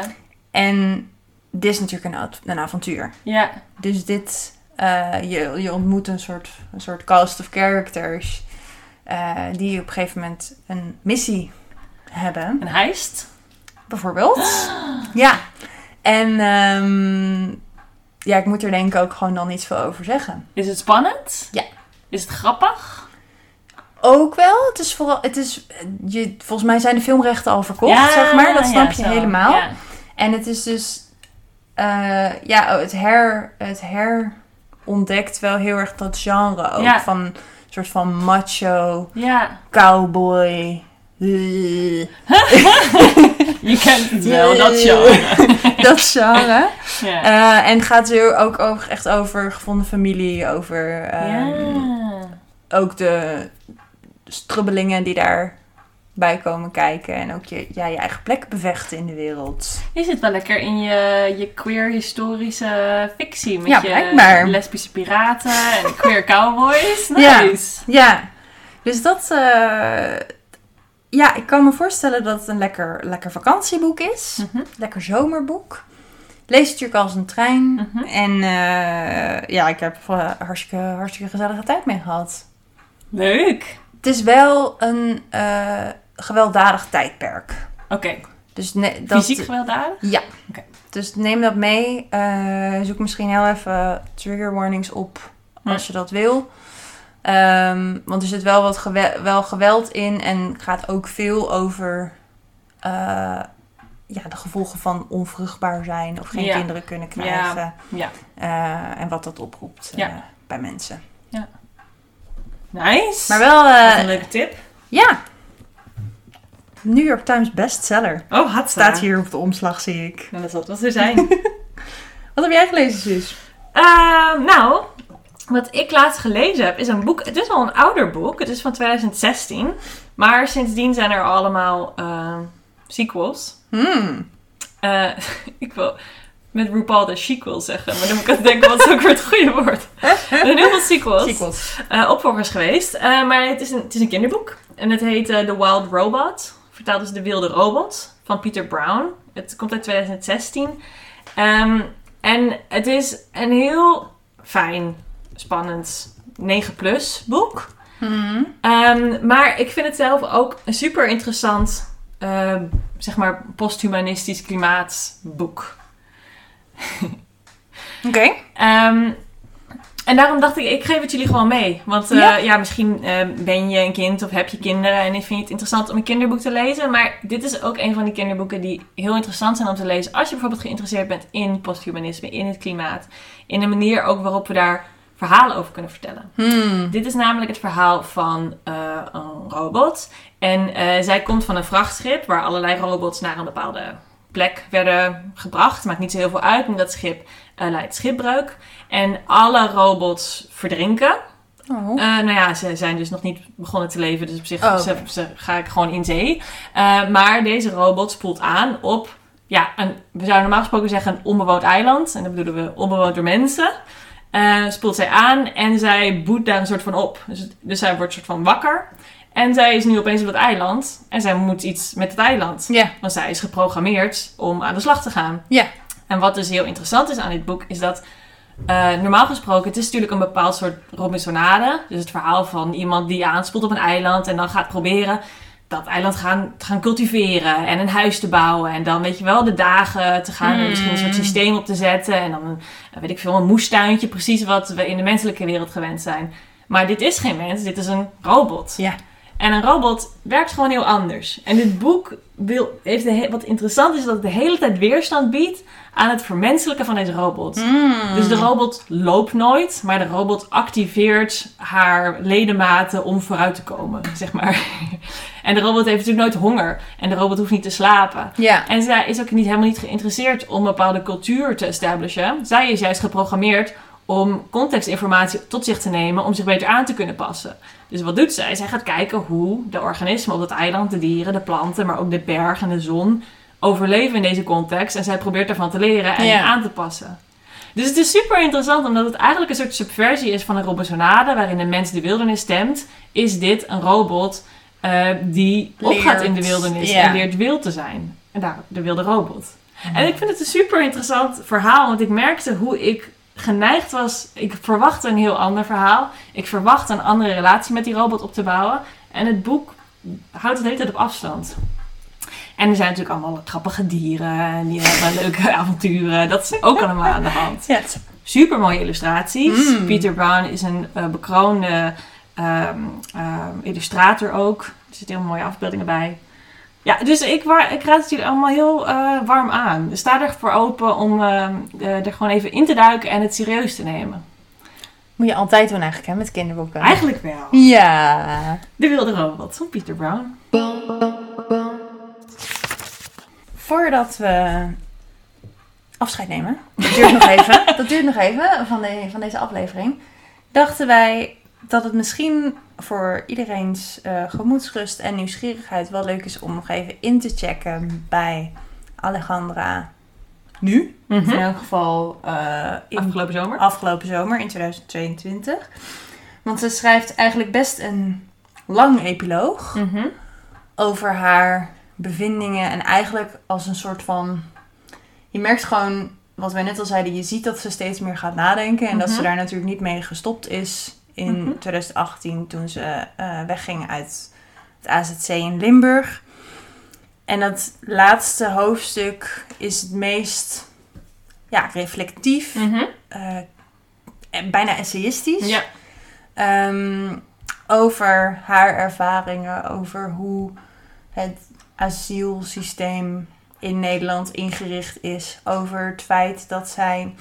Speaker 3: En dit is natuurlijk een, avontuur.
Speaker 2: Ja.
Speaker 3: Dus dit, eh, je, je ontmoet een soort, een soort cast of characters die op een gegeven moment een missie hebben.
Speaker 2: Een heist?
Speaker 3: Bijvoorbeeld. [gasps] Ja. En ehm, ja, ik moet er denk ik ook gewoon dan niet veel over zeggen.
Speaker 2: Is het spannend?
Speaker 3: Ja.
Speaker 2: Is het grappig?
Speaker 3: Ook wel. Het is vooral, het is, je, volgens mij zijn de filmrechten al verkocht, zeg maar. Dat snap
Speaker 2: ja,
Speaker 3: je
Speaker 2: zo.
Speaker 3: helemaal.
Speaker 2: Ja.
Speaker 3: En het is dus, eh, ja, het, her, het herontdekt wel heel erg dat genre ook.
Speaker 2: Ja.
Speaker 3: Van een soort van macho,
Speaker 2: ja.
Speaker 3: cowboy. [laughs] [laughs]
Speaker 2: Je kent het wel, dat genre. [laughs]
Speaker 3: dat genre. [laughs]
Speaker 2: Ja.
Speaker 3: Eh, en het gaat er ook echt over gevonden familie, over
Speaker 2: ja.
Speaker 3: ook de strubbelingen die daarbij komen kijken. En ook je, ja, je eigen plek bevechten in de wereld.
Speaker 2: Je zit wel lekker in je, je queer historische fictie. Met
Speaker 3: Ja,
Speaker 2: je lesbische piraten en queer cowboys. [laughs]
Speaker 3: Ja.
Speaker 2: Nice.
Speaker 3: Ja, dus dat... eh, ja, ik kan me voorstellen dat het een lekker, lekker vakantieboek is.
Speaker 2: Mhm.
Speaker 3: Lekker zomerboek. Lees het natuurlijk als een trein.
Speaker 2: Mhm.
Speaker 3: En eh, ja, ik heb uh, hartstikke, hartstikke gezellige tijd mee gehad.
Speaker 2: Leuk.
Speaker 3: Het is wel een eh, gewelddadig tijdperk.
Speaker 2: Oké.
Speaker 3: Dus ne- dat,
Speaker 2: Fysiek gewelddadig?
Speaker 3: Ja.
Speaker 2: Oké.
Speaker 3: Dus neem dat mee. Eh, zoek misschien heel even trigger warnings op als
Speaker 2: Hm.
Speaker 3: je dat wil. Ehm, want er zit wel wat gewe- wel geweld in en gaat ook veel over eh, ja, de gevolgen van onvruchtbaar zijn of geen
Speaker 2: Ja.
Speaker 3: kinderen kunnen krijgen.
Speaker 2: Ja.
Speaker 3: Eh, en wat dat oproept eh,
Speaker 2: Ja.
Speaker 3: bij mensen.
Speaker 2: Nice.
Speaker 3: Maar wel,
Speaker 2: een leuke tip.
Speaker 3: ja, New York Times bestseller.
Speaker 2: Oh, had
Speaker 3: Staat hier op de omslag, zie ik.
Speaker 2: Nou, dat zal het wel zo zijn. [laughs]
Speaker 3: Wat heb jij gelezen, Suus?
Speaker 2: Ehm, nou, wat ik laatst gelezen heb, is een boek. Het is al een ouder boek. Het is van 2016. Maar sindsdien zijn er allemaal ehm, sequels.
Speaker 3: Hmm.
Speaker 2: Eh, [laughs] ik wil met RuPaul de sequel zeggen. Maar dan moet ik even denken, wat is ook weer het goede woord? Er zijn heel veel sequels.
Speaker 3: Sequels.
Speaker 2: eh, opvolgers geweest. Eh, maar het is, een, het is een kinderboek. En het heet eh, The Wild Robot. Vertaald is De Wilde Robot. Van Peter Brown. Het komt uit 2016. Ehm, en het is een heel fijn, spannend 9-plus boek.
Speaker 3: Hmm.
Speaker 2: Ehm, maar ik vind het zelf ook een super interessant, ehm, zeg maar, posthumanistisch klimaatboek. [laughs]
Speaker 3: Oké.
Speaker 2: Ehm, en daarom dacht ik, ik geef het jullie gewoon mee. Want eh,
Speaker 3: Ja.
Speaker 2: ja. misschien ben je een kind of heb je kinderen en vind je het interessant om een kinderboek te lezen. Maar dit is ook een van die kinderboeken die heel interessant zijn om te lezen. Als je bijvoorbeeld geïnteresseerd bent in posthumanisme, in het klimaat. In de manier ook waarop we daar verhalen over kunnen vertellen.
Speaker 3: Hmm.
Speaker 2: Dit is namelijk het verhaal van eh, een robot. En eh, zij komt van een vrachtschip waar allerlei robots naar een bepaalde plek werden gebracht. Maakt niet zo heel veel uit. En dat schip eh, leidt schipbreuk. En alle robots verdrinken.
Speaker 3: Oh.
Speaker 2: Nou ja, ze zijn dus nog niet begonnen te leven. Dus op zich
Speaker 3: Oh,
Speaker 2: ze- ze- ga ik gewoon in zee. Maar deze robot spoelt aan op... Ja, een, we zouden normaal gesproken zeggen een onbewoond eiland. En dat bedoelen we onbewoond door mensen. Eh, spoelt zij aan en zij boet daar een soort van op. Dus, dus zij wordt een soort van wakker. En zij is nu opeens op dat eiland. En zij moet iets met het eiland.
Speaker 3: Ja.
Speaker 2: Want zij is geprogrammeerd om aan de slag te gaan.
Speaker 3: Ja.
Speaker 2: En wat dus heel interessant is aan dit boek, is dat eh, normaal gesproken, het is natuurlijk een bepaald soort Robinsonade. Dus het verhaal van iemand die aanspoelt op een eiland en dan gaat proberen dat eiland gaan, te gaan cultiveren en een huis te bouwen. En dan weet je wel, de dagen te gaan en misschien een soort
Speaker 3: Mm.
Speaker 2: systeem op te zetten. En dan een, eh, weet ik veel, een moestuintje, precies wat we in de menselijke wereld gewend zijn. Maar dit is geen mens, dit is een robot.
Speaker 3: Ja.
Speaker 2: En een robot werkt gewoon heel anders. En dit boek wil, heeft de, wat interessant is, dat het de hele tijd weerstand biedt aan het vermenselijken van deze robot.
Speaker 3: Hmm.
Speaker 2: Dus de robot loopt nooit, maar de robot activeert haar ledematen om vooruit te komen, zeg maar. [laughs] En de robot heeft natuurlijk nooit honger. En de robot hoeft niet te slapen. En zij is ook niet, helemaal niet geïnteresseerd om een bepaalde cultuur te establishen. Zij is juist geprogrammeerd om contextinformatie tot zich te nemen om zich beter aan te kunnen passen. Dus wat doet zij? Zij gaat kijken hoe de organismen op dat eiland, de dieren, de planten, maar ook de berg en de zon overleven in deze context. En zij probeert daarvan te leren en
Speaker 3: Ja.
Speaker 2: aan te passen. Dus het is super interessant, omdat het eigenlijk een soort subversie is van een Robinsonade, waarin de mens de wildernis stemt. Is dit een robot eh, die
Speaker 3: Leert.
Speaker 2: opgaat in de wildernis
Speaker 3: Ja.
Speaker 2: en leert wild te zijn? En daar, de wilde robot. En ik vind het een super interessant verhaal, want ik merkte hoe ik geneigd was. Ik verwachtte een heel ander verhaal. Ik verwachtte een andere relatie met die robot op te bouwen. En het boek houdt het de hele tijd op afstand. En er zijn natuurlijk allemaal grappige dieren en die hebben [laughs] leuke avonturen. Dat is ook allemaal aan de hand.
Speaker 3: Is-
Speaker 2: Super mooie illustraties.
Speaker 3: Mm.
Speaker 2: Peter Brown is een eh, bekroonde ehm, ehm, illustrator ook. Er zitten heel mooie afbeeldingen bij. Ja, dus ik, wa- ik raad het jullie allemaal heel eh, warm aan. Dus sta er voor open om ehm, eh, er gewoon even in te duiken en het serieus te nemen.
Speaker 3: moet je altijd doen eigenlijk, hè, met kinderboeken.
Speaker 2: Eigenlijk wel.
Speaker 3: Ja.
Speaker 2: De Wilde Robot van Peter Brown.
Speaker 3: Voordat we afscheid nemen, dat duurt nog [laughs] even, dat duurt nog even van, de, van deze aflevering, dachten wij dat het misschien voor iedereen's eh, gemoedsrust en nieuwsgierigheid wel leuk is om nog even in te checken bij Alejandra nu. Of in elk geval eh, in
Speaker 2: Afgelopen zomer.
Speaker 3: afgelopen zomer in 2022. Want ze schrijft eigenlijk best een lang epiloog
Speaker 2: Mhm.
Speaker 3: over haar bevindingen. En eigenlijk als een soort van. Je merkt gewoon, wat wij net al zeiden, je ziet dat ze steeds meer gaat nadenken. En dat ze
Speaker 2: Mhm.
Speaker 3: daar natuurlijk niet mee gestopt is in
Speaker 2: Mhm.
Speaker 3: 2018 toen ze eh, wegging uit het AZC in Limburg. En dat laatste hoofdstuk is het meest ja, reflectief,
Speaker 2: Mhm.
Speaker 3: eh, en bijna essayistisch.
Speaker 2: Ja.
Speaker 3: Ehm, over haar ervaringen, over hoe het asielsysteem in Nederland ingericht is. Over het feit dat zij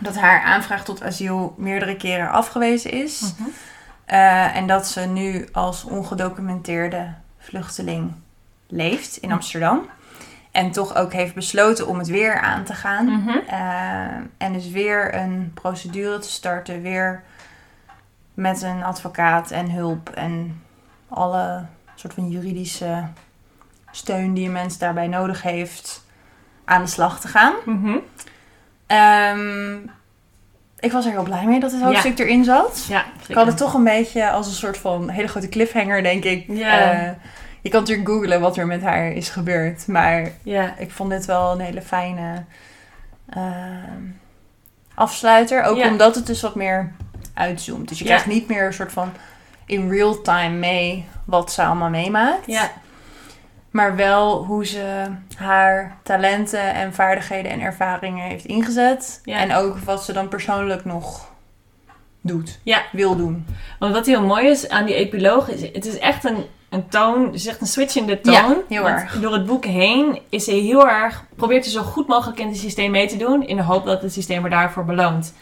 Speaker 3: dat haar aanvraag tot asiel meerdere keren afgewezen is.
Speaker 2: Mhm.
Speaker 3: Eh, en dat ze nu als ongedocumenteerde vluchteling leeft in Amsterdam. En toch ook heeft besloten om het weer aan te gaan.
Speaker 2: Mhm.
Speaker 3: Eh, en dus weer een procedure te starten. Weer met een advocaat en hulp. En alle soort van juridische steun die een mens daarbij nodig heeft. Aan de slag te gaan.
Speaker 2: Mhm.
Speaker 3: Ehm, ik was er heel blij mee dat het hoofdstuk erin zat.
Speaker 2: Ja,
Speaker 3: Ik had het toch een beetje als een soort van hele grote cliffhanger, denk ik.
Speaker 2: Ja.
Speaker 3: Eh, je kan natuurlijk googlen wat er met haar is gebeurd. Maar
Speaker 2: Ja,
Speaker 3: ik vond dit wel een hele fijne ehm, afsluiter. Ook
Speaker 2: Ja.
Speaker 3: omdat het dus wat meer uitzoomt. Dus je
Speaker 2: Ja.
Speaker 3: krijgt niet meer een soort van in real time mee wat ze allemaal meemaakt.
Speaker 2: ja,
Speaker 3: Maar wel hoe ze haar talenten en vaardigheden en ervaringen heeft ingezet.
Speaker 2: Ja.
Speaker 3: En ook wat ze dan persoonlijk nog doet.
Speaker 2: Ja.
Speaker 3: Wil doen.
Speaker 2: Want wat heel mooi is aan die epiloog is, het is echt een, een toon, het is echt een switch in de toon.
Speaker 3: Ja, heel erg.
Speaker 2: Door het boek heen is ze heel erg, probeert ze zo goed mogelijk in het systeem mee te doen, in de hoop dat het systeem er daarvoor beloont.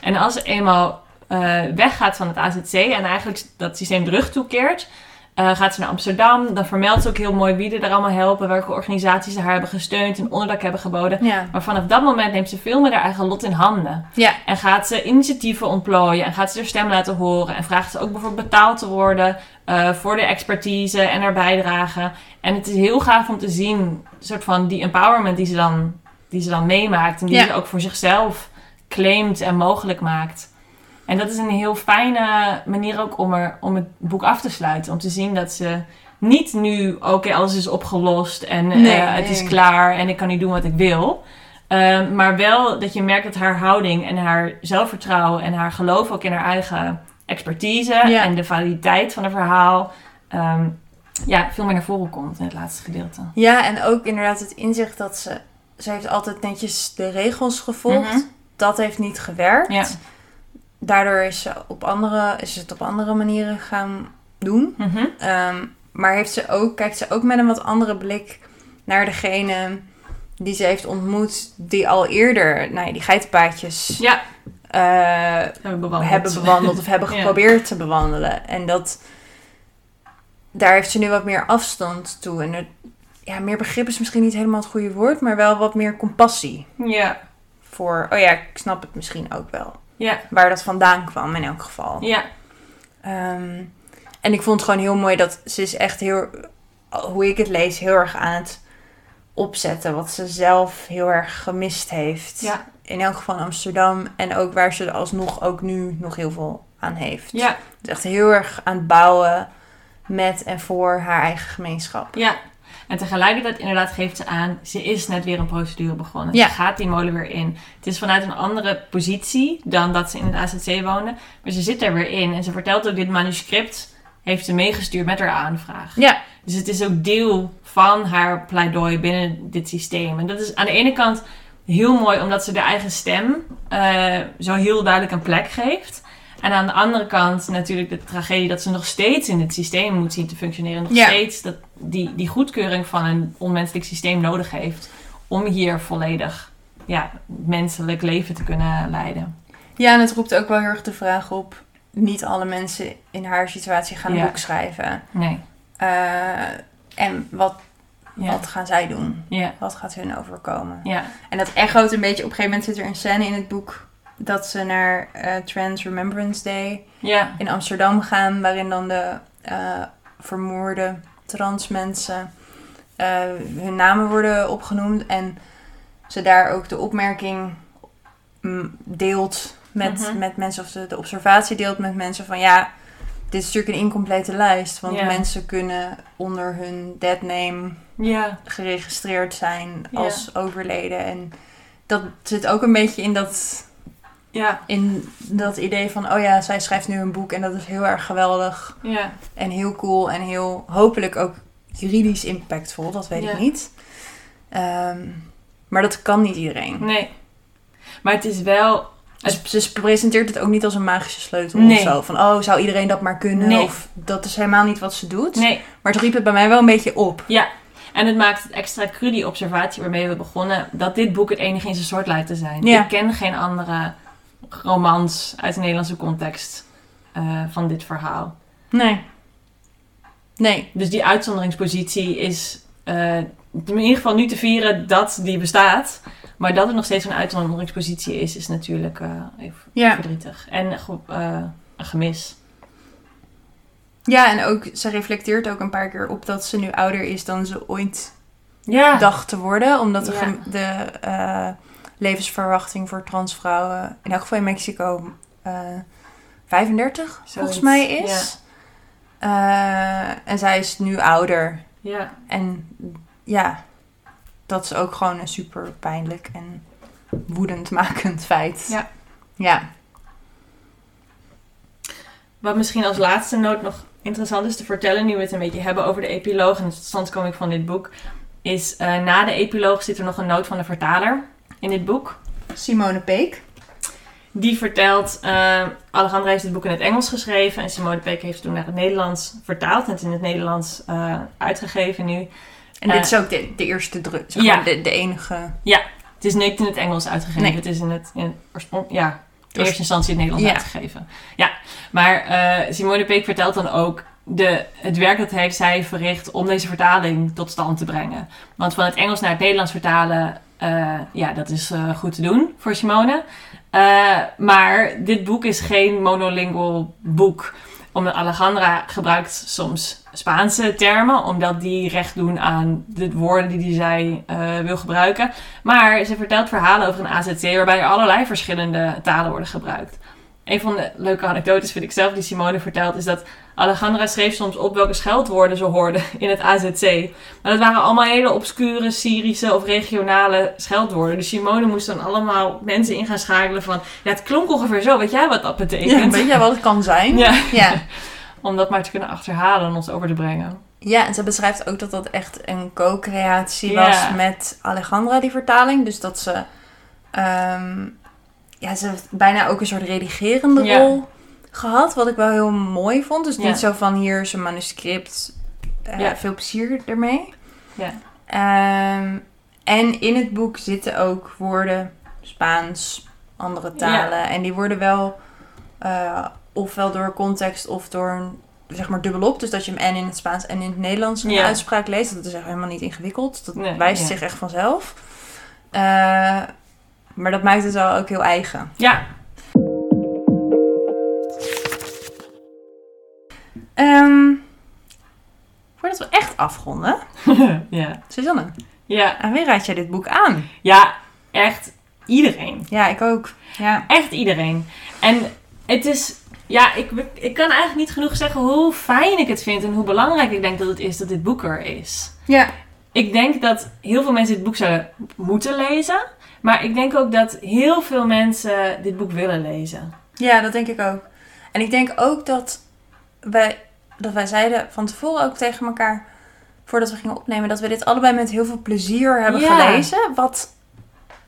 Speaker 2: En als ze eenmaal eh, weggaat van het AZC en eigenlijk dat systeem de rug toekeert, eh, gaat ze naar Amsterdam. Dan vermeldt ze ook heel mooi wie er allemaal helpen, welke organisaties ze haar hebben gesteund en onderdak hebben geboden.
Speaker 3: Ja.
Speaker 2: Maar vanaf dat moment neemt ze veel meer haar eigen lot in handen.
Speaker 3: Ja.
Speaker 2: En gaat ze initiatieven ontplooien en gaat ze haar stem laten horen. En vraagt ze ook bijvoorbeeld betaald te worden eh, voor de expertise en haar bijdrage. En het is heel gaaf om te zien, een soort van die empowerment die ze dan, die ze dan meemaakt. En die
Speaker 3: Ja.
Speaker 2: ze ook voor zichzelf claimt en mogelijk maakt. En dat is een heel fijne manier ook om, er, om het boek af te sluiten. Om te zien dat ze niet nu, oké, alles is opgelost en eh, het
Speaker 3: nee.
Speaker 2: is klaar en ik kan nu doen wat ik wil. Eh, maar wel dat je merkt dat haar houding en haar zelfvertrouwen en haar geloof ook in haar eigen expertise
Speaker 3: Ja.
Speaker 2: en de validiteit van het verhaal ehm, ja, veel meer naar voren komt in het laatste gedeelte.
Speaker 3: Ja, en ook inderdaad het inzicht dat ze... Ze heeft altijd netjes de regels gevolgd.
Speaker 2: Mhm.
Speaker 3: Dat heeft niet gewerkt.
Speaker 2: Ja.
Speaker 3: Daardoor is ze, op andere, is ze het op andere manieren gaan doen.
Speaker 2: Mhm.
Speaker 3: Ehm, maar heeft ze ook, kijkt ze ook met een wat andere blik naar degene die ze heeft ontmoet... die al eerder nou ja, die geitenpaadjes
Speaker 2: Ja,
Speaker 3: eh,
Speaker 2: hebben bewandeld.
Speaker 3: hebben bewandeld of hebben [laughs]
Speaker 2: Ja.
Speaker 3: geprobeerd te bewandelen. En dat daar heeft ze nu wat meer afstand toe. En ja, meer begrip is misschien niet helemaal het goede woord, maar wel wat meer compassie
Speaker 2: Ja,
Speaker 3: voor. Oh ja, ik snap het misschien ook wel.
Speaker 2: Ja,
Speaker 3: Waar dat vandaan kwam in elk geval.
Speaker 2: ja,
Speaker 3: Ehm, en ik vond het gewoon heel mooi dat ze is echt heel, hoe ik het lees, heel erg aan het opzetten. Wat ze zelf heel erg gemist heeft.
Speaker 2: ja,
Speaker 3: In elk geval in Amsterdam. En ook waar ze alsnog ook nu nog heel veel aan heeft.
Speaker 2: ja,
Speaker 3: Het is echt heel erg aan het bouwen met en voor haar eigen gemeenschap.
Speaker 2: ja. En tegelijkertijd inderdaad geeft ze aan, ze is net weer een procedure begonnen.
Speaker 3: Ja.
Speaker 2: Ze gaat die molen weer in. Het is vanuit een andere positie dan dat ze in het AZC woonde. Maar ze zit er weer in. En ze vertelt ook, dit manuscript heeft ze meegestuurd met haar aanvraag.
Speaker 3: Ja,
Speaker 2: Dus het is ook deel van haar pleidooi binnen dit systeem. En dat is aan de ene kant heel mooi omdat ze de eigen stem eh, zo heel duidelijk een plek geeft. En aan de andere kant natuurlijk de tragedie dat ze nog steeds in het systeem moet zien te functioneren. Nog
Speaker 3: Ja.
Speaker 2: steeds dat die, die goedkeuring van een onmenselijk systeem nodig heeft om hier volledig ja, menselijk leven te kunnen leiden.
Speaker 3: ja, en het roept ook wel heel erg de vraag op. Niet alle mensen in haar situatie gaan een
Speaker 2: Ja.
Speaker 3: boek schrijven.
Speaker 2: Nee.
Speaker 3: Eh, en wat,
Speaker 2: Ja.
Speaker 3: wat gaan zij doen?
Speaker 2: Ja.
Speaker 3: Wat gaat hun overkomen?
Speaker 2: Ja.
Speaker 3: En dat echoot een beetje. Op een gegeven moment zit er een scène in het boek dat ze naar eh, Trans Remembrance Day
Speaker 2: Ja.
Speaker 3: in Amsterdam gaan, waarin dan de eh, vermoorde trans mensen eh, hun namen worden opgenoemd en ze daar ook de opmerking mm, deelt met,
Speaker 2: Mhm.
Speaker 3: met mensen, of de, de observatie deelt met mensen van ja, dit is natuurlijk een incomplete lijst, want mensen kunnen onder hun dead name geregistreerd zijn als overleden en dat zit ook een beetje in dat
Speaker 2: Ja.
Speaker 3: in dat idee van, oh ja, zij schrijft nu een boek en dat is heel erg geweldig
Speaker 2: Ja.
Speaker 3: en heel cool en heel hopelijk ook juridisch impactvol, dat weet
Speaker 2: Ja.
Speaker 3: ik niet. Ehm, maar dat kan niet iedereen.
Speaker 2: Nee. Maar het is wel
Speaker 3: Dus ze presenteert het ook niet als een magische sleutel
Speaker 2: Nee.
Speaker 3: of zo. Van, oh, zou iedereen dat maar kunnen?
Speaker 2: Nee.
Speaker 3: Of dat is helemaal niet wat ze doet.
Speaker 2: Nee,
Speaker 3: Maar het riep het bij mij wel een beetje op.
Speaker 2: ja. En het maakt het extra cru, die observatie waarmee we begonnen, dat dit boek het enige in zijn soort lijkt te zijn.
Speaker 3: Ja.
Speaker 2: Ik ken geen andere romans uit de Nederlandse context eh, van dit verhaal.
Speaker 3: Nee. Nee.
Speaker 2: Dus die uitzonderingspositie is eh, in ieder geval nu te vieren dat die bestaat. Maar dat het nog steeds een uitzonderingspositie is, is natuurlijk eh, even
Speaker 3: Ja.
Speaker 2: verdrietig. En een gemis.
Speaker 3: Ja, en ook, ze reflecteert ook een paar keer op dat ze nu ouder is dan ze ooit
Speaker 2: Ja,
Speaker 3: dacht te worden. Omdat de,
Speaker 2: Ja.
Speaker 3: gem- de levensverwachting voor transvrouwen, in elk geval in Mexico, eh 35 volgens
Speaker 2: Zoiets,
Speaker 3: mij is. Eh, en zij is nu ouder.
Speaker 2: ja.
Speaker 3: En ja, dat is ook gewoon een super pijnlijk en woedend makend feit.
Speaker 2: Ja.
Speaker 3: Ja.
Speaker 2: Wat misschien als laatste noot nog interessant is te vertellen, nu we het een beetje hebben over de epiloog en de totstandkoming van dit boek, is eh, na de epiloog zit er nog een noot van de vertaler in dit boek.
Speaker 3: Simone Peek.
Speaker 2: Die vertelt, eh Alejandra heeft dit boek in het Engels geschreven en Simone Peek heeft het toen naar het Nederlands vertaald en het in het Nederlands eh, uitgegeven nu.
Speaker 3: En dit
Speaker 2: Eh,
Speaker 3: is ook de, de eerste druk, zeg
Speaker 2: ja.
Speaker 3: de, de enige.
Speaker 2: Het is niet in het Engels uitgegeven,
Speaker 3: Nee.
Speaker 2: het is in het in ja, in eerste instantie in het Nederlands
Speaker 3: Ja.
Speaker 2: uitgegeven. Ja, maar Simone Peek vertelt dan ook de, het werk dat heeft zij verricht om deze vertaling tot stand te brengen. Want van het Engels naar het Nederlands vertalen, eh, ja, dat is eh, goed te doen voor Simone. Eh, maar dit boek is geen monolingual boek. Omdat Alejandra gebruikt soms Spaanse termen, omdat die recht doen aan de woorden die zij wil gebruiken. Maar ze vertelt verhalen over een AZC waarbij er allerlei verschillende talen worden gebruikt. Een van de leuke anekdotes vind ik zelf die Simone vertelt is dat Alejandra schreef soms op welke scheldwoorden ze hoorde [laughs] in het AZC. Maar dat waren allemaal hele obscure Syrische of regionale scheldwoorden. Dus Simone moest dan allemaal mensen in gaan schakelen van... Ja, het klonk ongeveer zo. Weet jij wat dat
Speaker 3: Ja,
Speaker 2: betekent?
Speaker 3: weet jij wat het kan zijn?
Speaker 2: Ja.
Speaker 3: Ja. [laughs]
Speaker 2: Om dat maar te kunnen achterhalen en ons over te brengen.
Speaker 3: Ja, en ze beschrijft ook dat dat echt een co-creatie
Speaker 2: Ja.
Speaker 3: was met Alejandra, die vertaling. Dus dat ze, ehm, ja, ze heeft bijna ook een soort redigerende
Speaker 2: Ja.
Speaker 3: rol gehad, wat ik wel heel mooi vond. Dus
Speaker 2: Ja.
Speaker 3: niet zo van hier is een manuscript, eh,
Speaker 2: Ja.
Speaker 3: veel plezier ermee.
Speaker 2: Ja.
Speaker 3: Ehm, en in het boek zitten ook woorden Spaans, andere talen. En die worden wel eh, ofwel door context of door een, zeg maar dubbelop. Dus dat je hem en in het Spaans en in het Nederlands een
Speaker 2: Ja.
Speaker 3: uitspraak leest. Dat is echt helemaal niet ingewikkeld. Dat
Speaker 2: Nee,
Speaker 3: wijst
Speaker 2: ja.
Speaker 3: zich echt vanzelf. Eh, maar dat maakt het wel ook heel eigen.
Speaker 2: Ja,
Speaker 3: Ehm, voordat we echt afronden, [laughs]
Speaker 2: ja.
Speaker 3: Suzanne,
Speaker 2: Ja.
Speaker 3: aan wie raad jij dit boek aan?
Speaker 2: ja, echt iedereen.
Speaker 3: Ja, ik ook. Ja.
Speaker 2: Echt iedereen. En het is, ja, ik, ik kan eigenlijk niet genoeg zeggen hoe fijn ik het vind en hoe belangrijk ik denk dat het is dat dit boek er is.
Speaker 3: Ja.
Speaker 2: Ik denk dat heel veel mensen dit boek zouden moeten lezen. Maar ik denk ook dat heel veel mensen dit boek willen lezen.
Speaker 3: Ja, dat denk ik ook. En ik denk ook dat wij, dat wij zeiden van tevoren ook tegen elkaar, voordat we gingen opnemen, dat we dit allebei met heel veel plezier hebben
Speaker 2: Ja.
Speaker 3: gelezen. Wat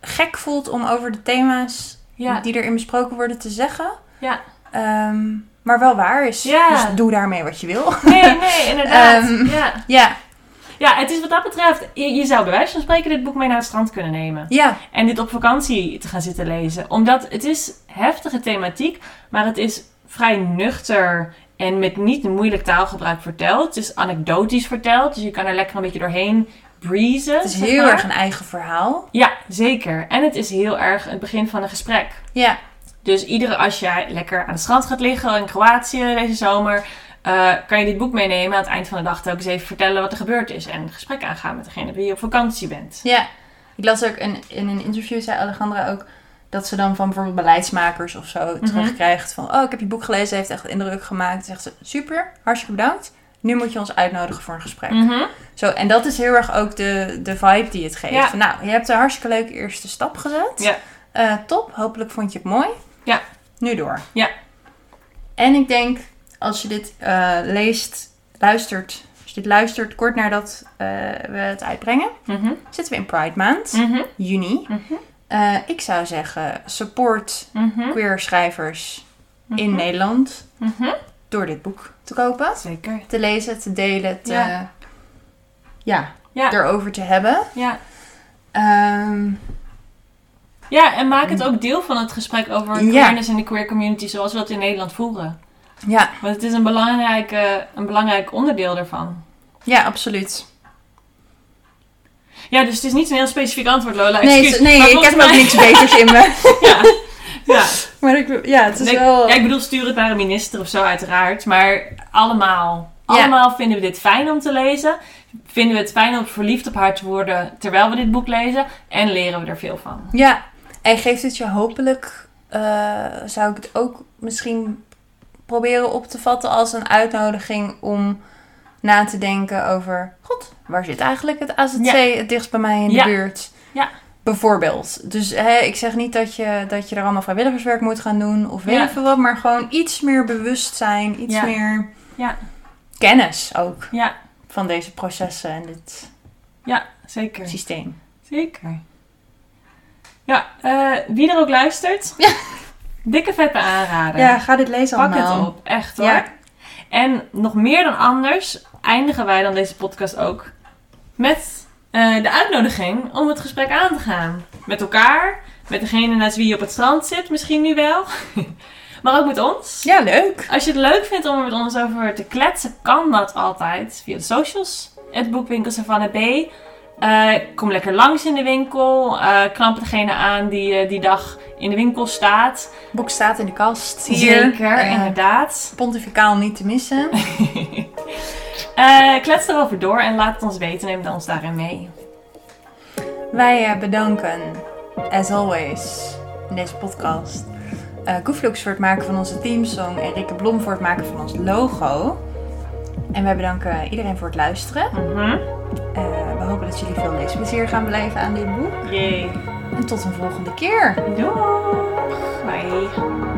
Speaker 3: gek voelt om over de thema's
Speaker 2: Ja.
Speaker 3: die erin besproken worden te zeggen.
Speaker 2: Ja.
Speaker 3: Ehm, maar wel waar is.
Speaker 2: Ja.
Speaker 3: Dus doe daarmee wat je wil.
Speaker 2: Nee, nee, [laughs] inderdaad.
Speaker 3: Ehm.
Speaker 2: ja.
Speaker 3: ja,
Speaker 2: ja, het is wat dat betreft, je, je zou bij wijze van spreken dit boek mee naar het strand kunnen nemen.
Speaker 3: ja,
Speaker 2: En dit op vakantie te gaan zitten lezen. Omdat het is heftige thematiek, maar het is vrij nuchter en met niet moeilijk taalgebruik verteld. Het is anekdotisch verteld, dus je kan er lekker een beetje doorheen breezen.
Speaker 3: het is heel
Speaker 2: maar.
Speaker 3: erg een eigen verhaal.
Speaker 2: Ja, zeker. En het is heel erg het begin van een gesprek.
Speaker 3: Ja,
Speaker 2: Dus iedere als jij lekker aan het strand gaat liggen in Kroatië deze zomer, eh, kan je dit boek meenemen. Aan het eind van de dag ook eens even vertellen wat er gebeurd is. En een gesprek aangaan met degene wie je op vakantie bent.
Speaker 3: Ja, ik las ook in, in een interview, zei Alejandra ook, dat ze dan van bijvoorbeeld beleidsmakers of zo
Speaker 2: Mhm.
Speaker 3: terugkrijgt van, oh, ik heb je boek gelezen, heeft echt indruk gemaakt. Zegt ze, super, hartstikke bedankt. Nu moet je ons uitnodigen voor een gesprek.
Speaker 2: Mhm.
Speaker 3: Zo, en dat is heel erg ook de, de vibe die het geeft.
Speaker 2: Ja.
Speaker 3: Van, nou, je hebt een hartstikke leuke eerste stap gezet.
Speaker 2: Ja.
Speaker 3: Eh, top, hopelijk vond je het mooi.
Speaker 2: Ja.
Speaker 3: Nu door.
Speaker 2: Ja.
Speaker 3: En ik denk, als je dit eh, leest, luistert, als je dit luistert kort nadat eh, we het uitbrengen,
Speaker 2: Mhm.
Speaker 3: zitten we in Pride Maand
Speaker 2: Mhm.
Speaker 3: juni.
Speaker 2: Mhm.
Speaker 3: Eh, ik zou zeggen, support queer schrijvers in. Nederland door dit boek te kopen.
Speaker 2: Zeker.
Speaker 3: Te lezen, te delen, te,
Speaker 2: Ja.
Speaker 3: ja.
Speaker 2: Ja.
Speaker 3: erover te hebben.
Speaker 2: Ja.
Speaker 3: Ehm,
Speaker 2: ja, en maak het ook deel van het gesprek over queerness in de queer community zoals we dat in Nederland voeren.
Speaker 3: Ja,
Speaker 2: Want het is een, belangrijke, een belangrijk onderdeel daarvan.
Speaker 3: ja absoluut.
Speaker 2: Ja, dus het is niet een heel specifiek antwoord, Lola.
Speaker 3: Nee, nee ik heb
Speaker 2: volgens
Speaker 3: ook niks beters in me. [laughs]
Speaker 2: Ja, ja. [laughs]
Speaker 3: Maar ik, ja, het is
Speaker 2: Nee,
Speaker 3: wel...
Speaker 2: ja, ik bedoel, stuur het naar een minister of zo, uiteraard. Maar allemaal,
Speaker 3: Ja.
Speaker 2: allemaal vinden we dit fijn om te lezen. Vinden we het fijn om verliefd op haar te worden terwijl we dit boek lezen. En leren we er veel van.
Speaker 3: Ja, en geeft het je hopelijk, eh, zou ik het ook misschien proberen op te vatten als een uitnodiging om na te denken over, god, waar zit eigenlijk het AZC
Speaker 2: Ja.
Speaker 3: het dichtst bij mij in de
Speaker 2: Ja.
Speaker 3: buurt?
Speaker 2: Ja.
Speaker 3: Bijvoorbeeld. Dus hè, ik zeg niet dat je, dat je er allemaal vrijwilligerswerk moet gaan doen of weet ik veel wat, maar gewoon iets meer bewustzijn, iets meer
Speaker 2: Ja.
Speaker 3: kennis ook
Speaker 2: Ja,
Speaker 3: van deze processen en dit
Speaker 2: ja zeker.
Speaker 3: systeem.
Speaker 2: Zeker. Ja, eh, wie er ook luistert.
Speaker 3: Ja. [laughs]
Speaker 2: Dikke vette aanrader.
Speaker 3: Ja, ga dit lezen
Speaker 2: Pak
Speaker 3: allemaal.
Speaker 2: het op, echt hoor.
Speaker 3: Ja.
Speaker 2: En nog meer dan anders eindigen wij dan deze podcast ook met eh, de uitnodiging om het gesprek aan te gaan. Met elkaar, met degene naast wie je op het strand zit, misschien nu wel. [laughs] maar ook met ons.
Speaker 3: Ja, leuk.
Speaker 2: Als je het leuk vindt om er met ons over te kletsen, kan dat altijd via de socials. Het boekwinkel Savannah B. Eh, kom lekker langs in de winkel. Eh knap degene aan die eh, die dag in de winkel staat.
Speaker 3: boek staat in de kast hier.
Speaker 2: Zeker, inderdaad.
Speaker 3: Pontificaal niet te missen. [laughs]
Speaker 2: Klets erover door en laat het ons weten. Neem ons daarin mee.
Speaker 3: Wij bedanken, as always, in deze podcast. eh Koeflux voor het maken van onze teamsong en Rikke Blom voor het maken van ons logo. En wij bedanken iedereen voor het luisteren. We hopen dat jullie veel leesplezier gaan beleven aan dit boek.
Speaker 2: Yay.
Speaker 3: En tot een volgende keer.
Speaker 2: Doeg. Bye.